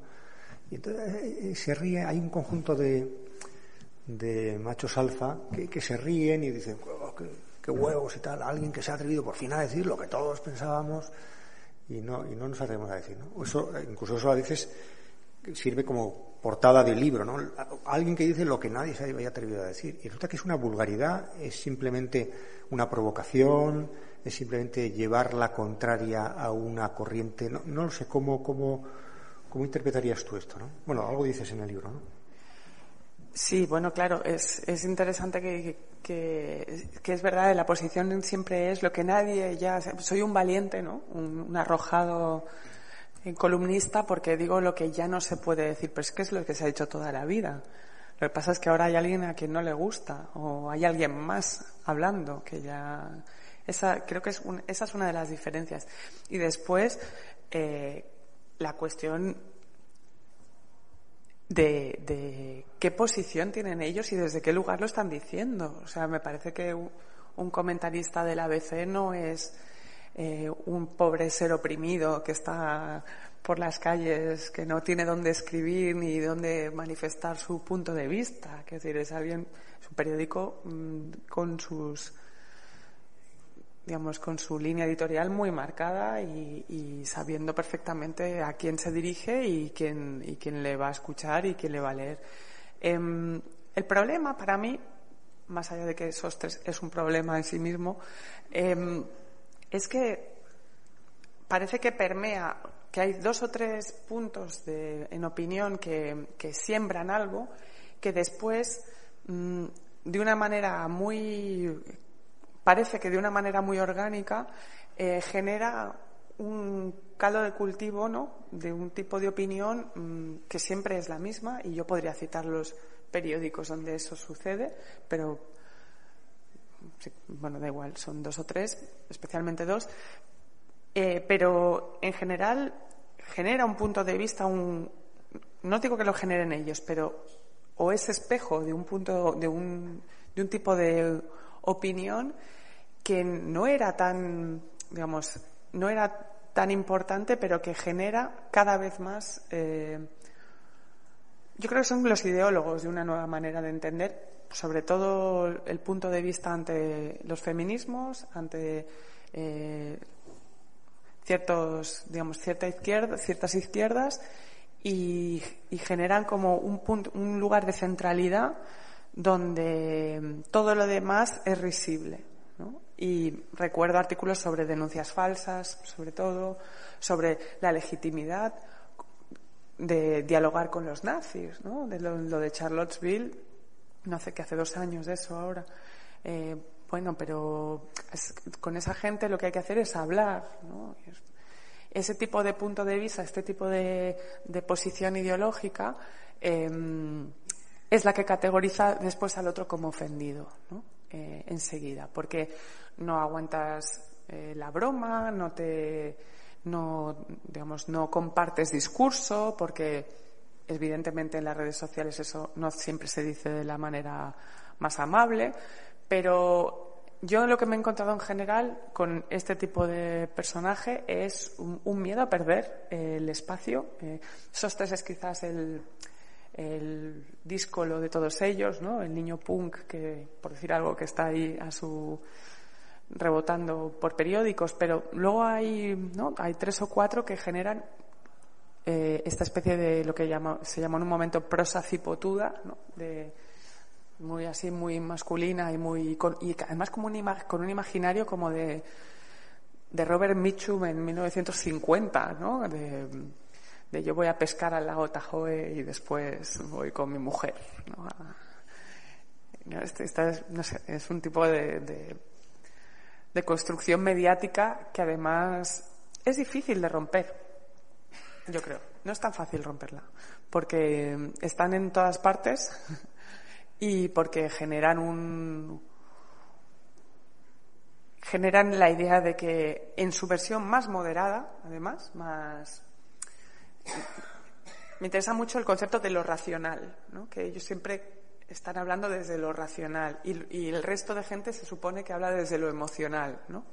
Y entonces eh, eh, se ríe, hay un conjunto de, de machos alfa que, se ríen y dicen, oh, qué, huevos y tal, alguien que se ha atrevido por fin a decir lo que todos pensábamos y no, y no nos atrevemos a decir. ¿no? Eso, incluso eso a veces sirve como portada del libro, ¿no? Alguien que dice lo que nadie se había atrevido a decir. Y resulta que es una vulgaridad, es simplemente una provocación, es simplemente llevar la contraria a una corriente. No, no sé cómo, cómo, cómo interpretarías tú esto, ¿no? Bueno, algo dices en el libro, ¿no? Sí, bueno, claro, es, es interesante que, que, que, es verdad, la posición siempre es lo que nadie ya. Soy un valiente, ¿no? Un, arrojado columnista porque digo lo que ya no se puede decir, pero es que es lo que se ha dicho toda la vida. Lo que pasa es que ahora hay alguien a quien no le gusta o hay alguien más hablando que ya. Esa, creo que es un, esa es una de las diferencias. Y después, eh, la cuestión de, de, qué posición tienen ellos y desde qué lugar lo están diciendo. O sea, me parece que un, comentarista del ABC no es eh, un pobre ser oprimido que está por las calles, que no tiene dónde escribir ni dónde manifestar su punto de vista. Es decir, es alguien, es un periódico mmm, con sus digamos, con su línea editorial muy marcada y, sabiendo perfectamente a quién se dirige y quién, y quién le va a escuchar y quién le va a leer. Eh, el problema para mí, más allá de que Sostres es un problema en sí mismo, eh, es que parece que permea, que hay dos o tres puntos de, en opinión que, que, siembran algo que después, mmm, de una manera muy parece que de una manera muy orgánica eh, genera un caldo de cultivo ¿no? de un tipo de opinión mmm, que siempre es la misma y yo podría citar los periódicos donde eso sucede, pero bueno, da igual, son dos o tres, especialmente dos, eh, pero en general genera un punto de vista, un, no digo que lo generen ellos, pero o es espejo de un punto, de un, de un tipo de opinión que no era tan, digamos, no era tan importante, pero que genera cada vez más. Eh, yo creo que son los ideólogos de una nueva manera de entender, sobre todo el punto de vista ante los feminismos, ante eh, ciertos, digamos, cierta izquierda, ciertas izquierdas y, y generan como un, punto, un lugar de centralidad donde todo lo demás es risible. Y recuerdo artículos sobre denuncias falsas, sobre todo, sobre la legitimidad de dialogar con los nazis, ¿no? De lo, de Charlottesville, no sé qué hace dos años de eso ahora. Eh, bueno, pero es, con esa gente lo que hay que hacer es hablar, ¿no? Ese tipo de punto de vista, este tipo de, de posición ideológica, eh, es la que categoriza después al otro como ofendido, ¿no? Eh, enseguida, porque no aguantas eh, la broma, no te, no, digamos, no compartes discurso, porque evidentemente en las redes sociales eso no siempre se dice de la manera más amable, pero yo lo que me he encontrado en general con este tipo de personaje es un, miedo a perder el espacio. Eh, Sostres es quizás el, el díscolo de todos ellos, ¿no? El niño punk que, por decir algo, que está ahí a su rebotando por periódicos, pero luego hay, ¿no? Hay tres o cuatro que generan eh, esta especie de lo que se llama en un momento prosa cipotuda, ¿no? De, muy así, muy masculina y muy y además como un, con un imaginario como de, de Robert Mitchum en 1950, ¿no? De, yo voy a pescar al lago Tahoe y después voy con mi mujer. ¿no? Este, esta es, un tipo de, de, construcción mediática que además es difícil de romper, yo creo. No es tan fácil romperla, porque están en todas partes y porque generan un generan la idea de que en su versión más moderada, además, más me interesa mucho el concepto de lo racional, ¿no? que ellos siempre están hablando desde lo racional y, el resto de gente se supone que habla desde lo emocional. ¿no?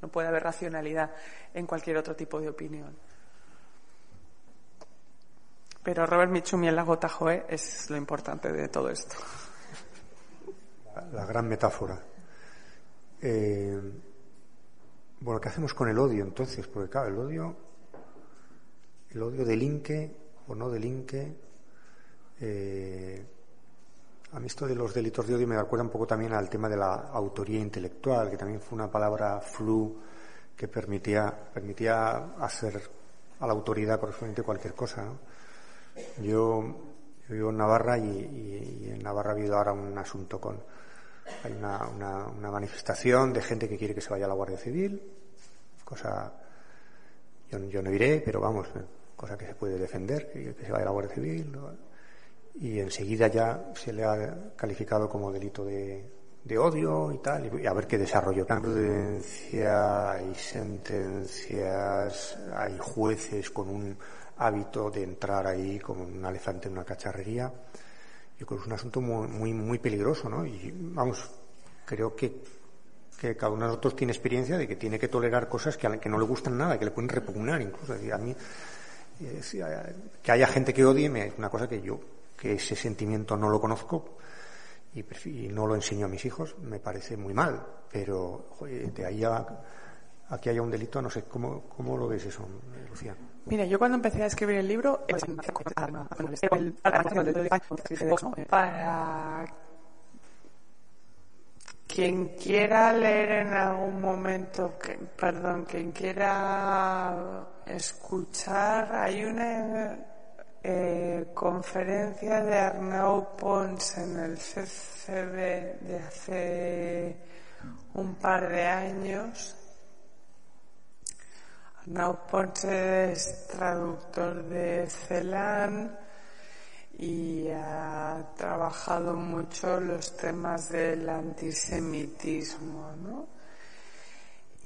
No, puede haber racionalidad en cualquier otro tipo de opinión. Pero Robert Mitchum y el lago Tahoe es lo importante de todo esto. La, la gran metáfora. Eh, bueno, ¿qué hacemos con el odio entonces? Porque claro, el odio el odio delinque o no delinque. Eh, a mí esto de los delitos de odio me recuerda un poco también al tema de la autoría intelectual, que también fue una palabra flu que permitía, permitía hacer a la autoridad correspondiente cualquier cosa. Yo, vivo en Navarra y, en Navarra ha habido ahora un asunto con. Hay una, una, manifestación de gente que quiere que se vaya a la Guardia Civil, cosa. Yo, no iré, pero vamos, cosa que se puede defender, que, se vaya a la Guardia Civil. Y enseguida ya se le ha calificado como delito de, odio y tal, y a ver qué desarrollo. Hay prudencia, hay sentencias, hay jueces con un hábito de entrar ahí como un elefante en una cacharrería. Yo creo que es un asunto muy, muy, muy peligroso, ¿no? Y vamos, creo que, que cada uno de nosotros tiene experiencia de que tiene que tolerar cosas que, que no le gustan nada, que le pueden repugnar incluso. a mí, eh, que haya gente que odie es una cosa que yo, que ese sentimiento no lo conozco, y, no lo enseño a mis hijos, me parece muy mal, pero de ahí a, que haya un delito, no sé, ¿cómo, cómo lo ves eso, Lucía? Mira, yo cuando empecé a escribir el libro, para quien quiera leer en algún momento, perdón, quien quiera escuchar, hay una eh, conferencia de Arnau Pons en el CCB de hace un par de años. Arnau Pons es traductor de Celan y ha trabajado mucho los temas del antisemitismo, ¿no?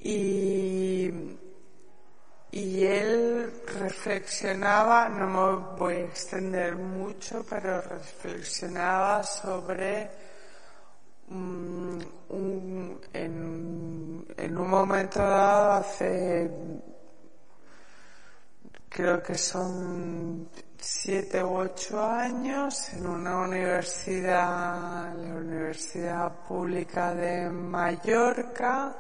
Y y él reflexionaba, no me voy a extender mucho, pero reflexionaba sobre mm, en, un momento dado, hace creo que son siete u ocho años, en una universidad, la Universidad Pública de Mallorca,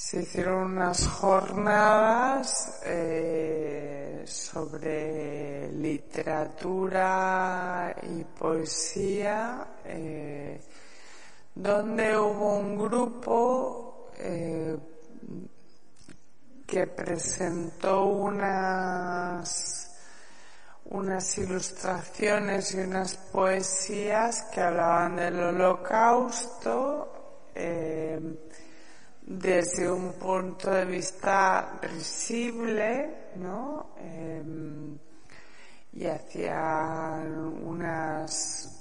se hicieron unas jornadas eh, sobre literatura y poesía, eh, donde hubo un grupo eh, que presentó unas unas ilustraciones y unas poesías que hablaban del holocausto desde un punto de vista risible, ¿no? Em, y hacía unas,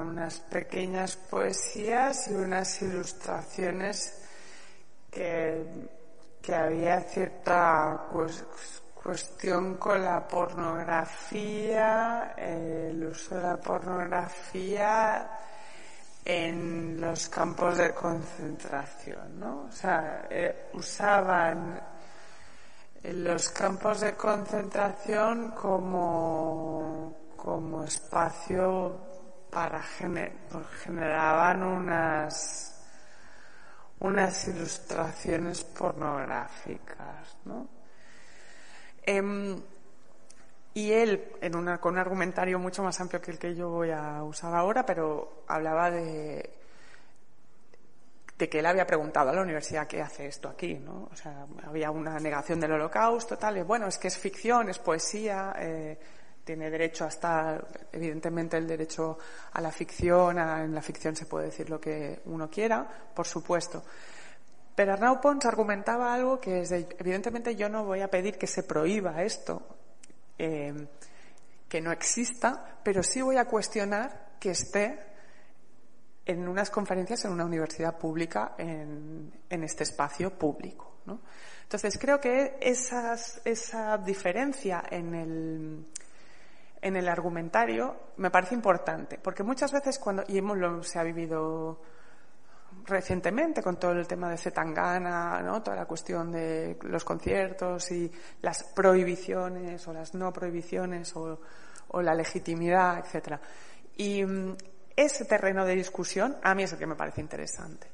unas pequeñas poesías y unas ilustraciones que, que había cierta cuestión con la pornografía, el uso de la pornografía en los campos de concentración, ¿no? O sea, eh, usaban los campos de concentración como, como espacio para generar, generaban unas unas ilustraciones pornográficas, ¿no? Em, y él, en una, con un argumentario mucho más amplio que el que yo voy a usar ahora, pero hablaba de, de que él había preguntado a la universidad qué hace esto aquí, ¿no? O sea, había una negación del holocausto, tal, y bueno, es que es ficción, es poesía, eh, tiene derecho a estar, evidentemente el derecho a la ficción, en la ficción se puede decir lo que uno quiera, por supuesto. Pero Arnau Pons argumentaba algo que es, evidentemente yo no voy a pedir que se prohíba esto, eh, que no exista, pero sí voy a cuestionar que esté en unas conferencias en una universidad pública en, este espacio público. Entonces creo que esa diferencia en el, en el argumentario me parece importante, porque muchas veces cuando, y hemos, lo, se ha vivido recientemente con todo el tema de Zetangana, ¿no? toda la cuestión de los conciertos y las prohibiciones o las no prohibiciones o, la legitimidad, etcétera. Y mm, ese terreno de discusión a mí es el que me parece interesante.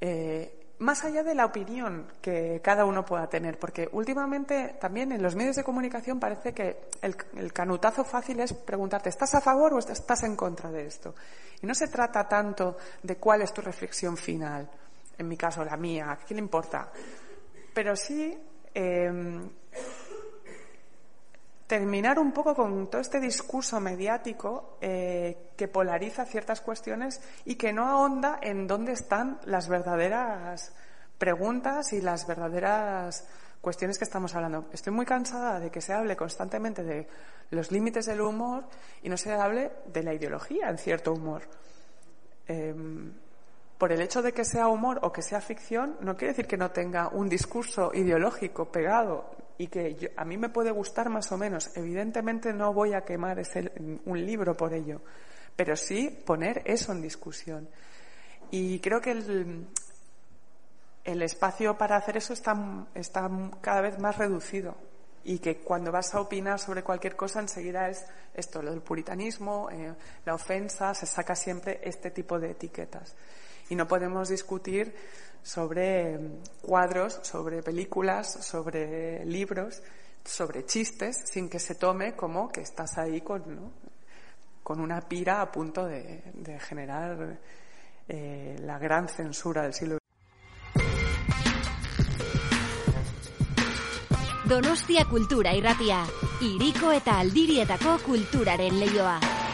Eh, más allá de la opinión que cada uno pueda tener, porque últimamente también en los medios de comunicación parece que el, canutazo fácil es preguntarte, ¿estás a favor o estás en contra de esto? Y no se trata tanto de cuál es tu reflexión final, en mi caso la mía, ¿a quién le importa? Pero sí eh, terminar un poco con todo este discurso mediático eh, que polariza ciertas cuestiones y que no ahonda en dónde están las verdaderas preguntas y las verdaderas cuestiones que estamos hablando. Estoy muy cansada de que se hable constantemente de los límites del humor y no se hable de la ideología en cierto humor. Eh, por el hecho de que sea humor o que sea ficción, no quiere decir que no tenga un discurso ideológico pegado y que a mí me puede gustar más o menos. Evidentemente no voy a quemar ese, un libro por ello, pero sí poner eso en discusión. Y creo que el, el espacio para hacer eso está, está cada vez más reducido y que cuando vas a opinar sobre cualquier cosa enseguida es esto, lo del puritanismo, eh, la ofensa, se saca siempre este tipo de etiquetas y no podemos discutir sobre cuadros, sobre películas, sobre libros, sobre chistes, sin que se tome como que estás ahí con, con una pira a punto de, de generar eh, la gran censura del siglo Donostia kultura irratia, iriko eta aldirietako kulturaren leioa.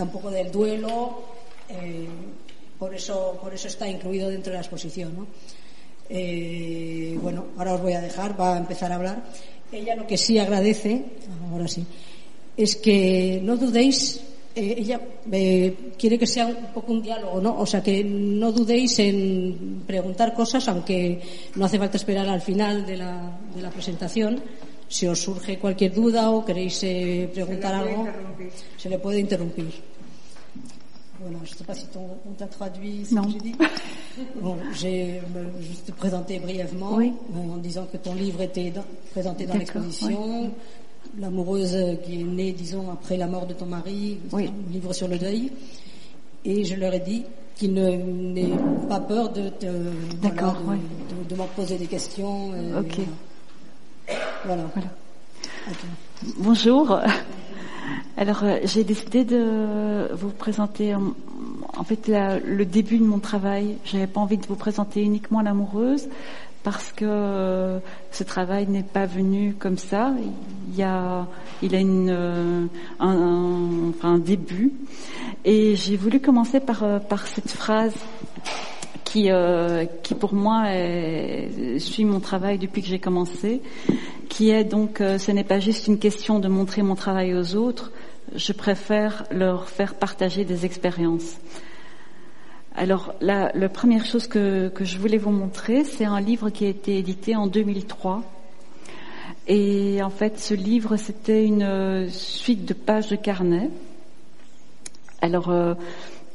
Trata un poco del duelo, eh, por, eso, por eso está incluido dentro de la exposición. ¿no? Eh, bueno, ahora os voy a dejar, va a empezar a hablar. Ella lo que sí agradece, ahora sí, es que no dudéis eh, ella quiere que sea un poco un diálogo, ¿no? O sea, que no dudéis en preguntar cosas, aunque no hace falta esperar al final de la, de la presentación. Si os surge cualquier duda o queréis eh, preguntar se algo, se le puede interrumpir. Voilà, je ne sais pas si ton- on t'a traduit ce Non. que j'ai dit. Bon, j'ai euh, juste te présenter brièvement Oui. euh, en disant que ton livre était dans- présenté dans l'exposition. L'amoureuse qui est née, disons, après la mort de ton mari, Oui. un livre sur le deuil. Et je leur ai dit qu'ils n'aient pas peur de, te- voilà, D'accord, de, ouais. de- de m'en poser des questions. euh, Ok. Voilà. Bonjour. Alors, euh, j'ai décidé de vous présenter en, fait le début de mon travail. J'avais pas envie de vous présenter uniquement l'amoureuse parce que euh, ce travail n'est pas venu comme ça. Il y a, il a une, euh, un, enfin, un début. Et j'ai voulu commencer par, par cette phrase qui, qui pour moi suit mon travail depuis que j'ai commencé, qui est donc ce n'est pas juste une question de montrer mon travail aux autres, je préfère leur faire partager des expériences. Alors la, la première chose que, que je voulais vous montrer, c'est un livre qui a été édité en 2003. Et en fait, ce livre, c'était une euh, suite de pages de carnet. Alors, euh,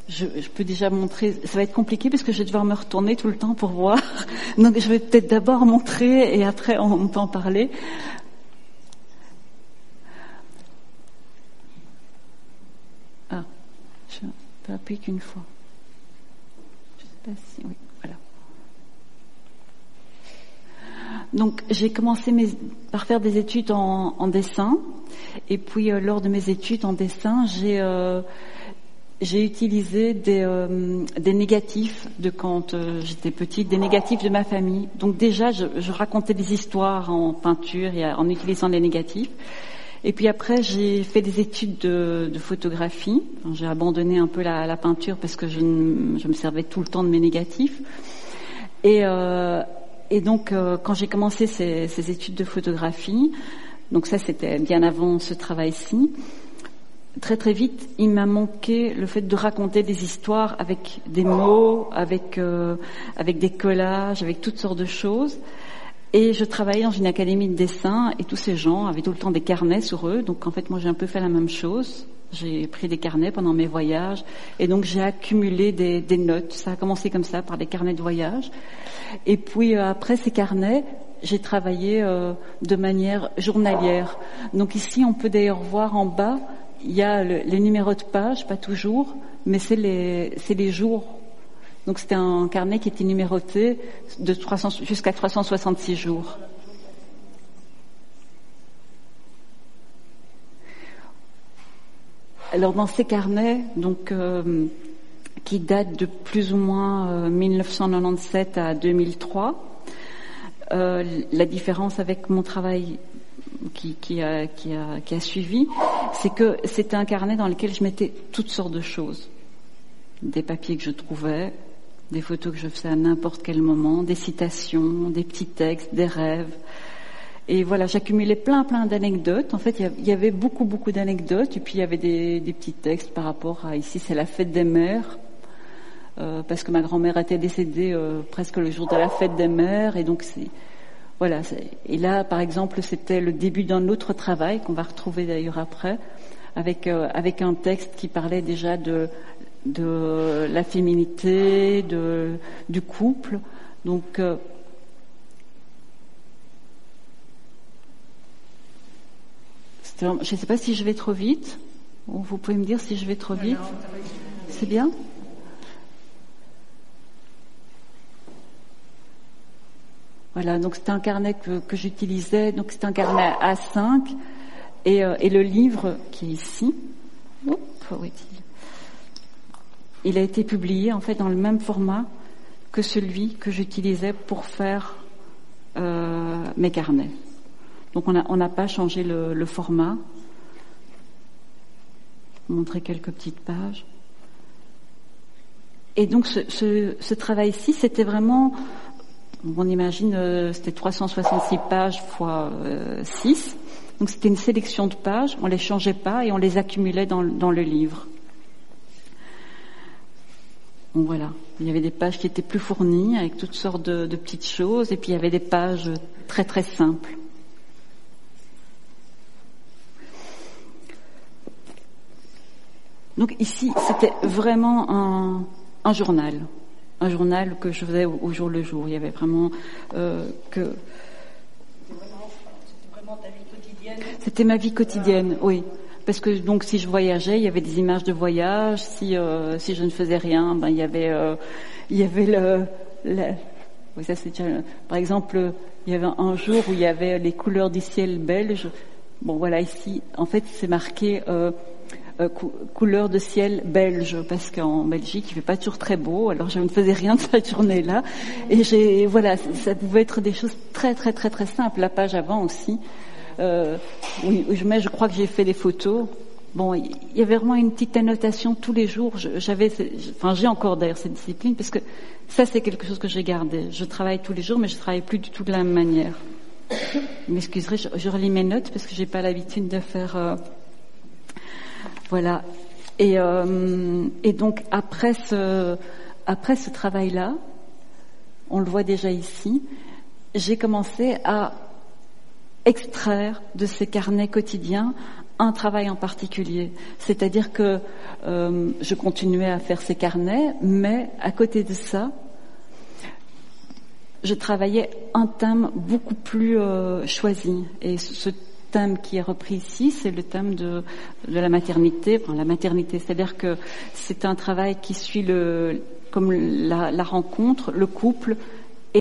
je, peux déjà montrer, ça va être compliqué parce que je vais devoir me retourner tout le temps pour voir. Donc je vais peut-être d'abord montrer et après on peut en parler. Ah, je peux appuyer qu'une fois. Je sais pas si, oui, voilà. Donc j'ai commencé par faire des études en, dessin, et puis euh, lors de mes études en dessin, j'ai euh, j'ai utilisé des, euh, des négatifs de quand j'étais petite, des négatifs de ma famille. Donc déjà, je, je racontais des histoires en peinture et en utilisant les négatifs. Et puis après, j'ai fait des études de, photographie. J'ai abandonné un peu la, peinture parce que je, me servais tout le temps de mes négatifs. Et, euh, donc, euh, quand j'ai commencé ces, ces, études de photographie, donc ça c'était bien avant ce travail-ci, très très vite, il m'a manqué le fait de raconter des histoires avec des mots, avec euh, avec des collages, avec toutes sortes de choses. Et je travaillais dans une académie de dessin et tous ces gens avaient tout le temps des carnets sur eux. Donc en fait, moi j'ai un peu fait la même chose. J'ai pris des carnets pendant mes voyages et donc j'ai accumulé des, notes. Ça a commencé comme ça par des carnets de voyage. Et puis euh, après ces carnets, j'ai travaillé euh, de manière journalière. Donc ici, on peut d'ailleurs voir en bas il y a le, les numéros de page, pas toujours, mais c'est les, c'est les jours. Donc c'était un carnet qui était numéroté de 300, jusqu'à 366 jours. Alors dans ces carnets, donc euh, qui datent de plus ou moins euh, 1997 à 2003, euh, la différence avec mon travail qui a suivi, c'est que c'était un carnet dans lequel je mettais toutes sortes de choses. Des papiers que je trouvais, des photos que je faisais à n'importe quel moment, des citations, des petits textes, des rêves. Et voilà, j'accumulais plein plein d'anecdotes. En fait, il y avait beaucoup beaucoup d'anecdotes. Et puis il y avait des, petits textes par rapport à ici, c'est la fête des mères. Euh, parce que ma grand-mère était décédée euh, presque le jour de la fête des mères, et donc c'est voilà. Et là, par exemple, c'était le début d'un autre travail qu'on va retrouver d'ailleurs après, avec euh, avec un texte qui parlait déjà de de la féminité, de du couple. Donc euh, je ne sais pas si je vais trop vite. Vous pouvez me dire si je vais trop vite. C'est bien? Voilà, donc c'était un carnet que, que j'utilisais, donc c'était un carnet A5, et, euh, et, le livre qui est ici, Oups, où est-il? Il a été publié en fait dans le même format que celui que j'utilisais pour faire euh, mes carnets. Donc on n'a pas changé le, le format. Montrer quelques petites pages. Et donc ce, travail-ci, c'était vraiment on imagine, euh, c'était 366 pages fois euh, 6. Donc c'était une sélection de pages, on les changeait pas et on les accumulait dans le livre. Donc voilà, il y avait des pages qui étaient plus fournies avec toutes sortes de, de petites choses et puis il y avait des pages très très simples. Donc ici, c'était vraiment un, un journal un journal que je faisais au, au jour le jour. Il y avait vraiment euh, que. C'était ma vie quotidienne, oui. Parce que donc si je voyageais, il y avait des images de voyage. Si euh, si je ne faisais rien, ben il y avait euh, il y avait le, le oui, ça c'est par exemple il y avait un jour où il y avait les couleurs du ciel belge. Bon voilà ici en fait c'est marqué euh, euh, couleur de ciel belge parce qu'en Belgique il fait pas toujours très beau. Alors je ne faisais rien de cette journée-là et j'ai voilà ça pouvait être des choses très très très très simples. La page avant aussi. Euh, oui, mets, je crois que j'ai fait des photos. Bon, il y avait vraiment une petite annotation tous les jours. J'avais, enfin, j'ai encore d'ailleurs cette discipline parce que ça, c'est quelque chose que j'ai gardé. Je travaille tous les jours, mais je travaille plus du tout de la même manière. M'excuserez, je, je, relis mes notes parce que j'ai pas l'habitude de faire. Euh, voilà. Et, euh, et donc après ce, après ce travail-là, on le voit déjà ici, j'ai commencé à extraire de ces carnets quotidiens un travail en particulier. C'est-à-dire que euh, je continuais à faire ces carnets, mais à côté de ça, je travaillais un thème beaucoup plus euh, choisi. Et ce thème qui est repris ici, c'est le thème de, la maternité. La maternité, c'est-à-dire que c'est un travail qui suit le, comme la rencontre, le couple,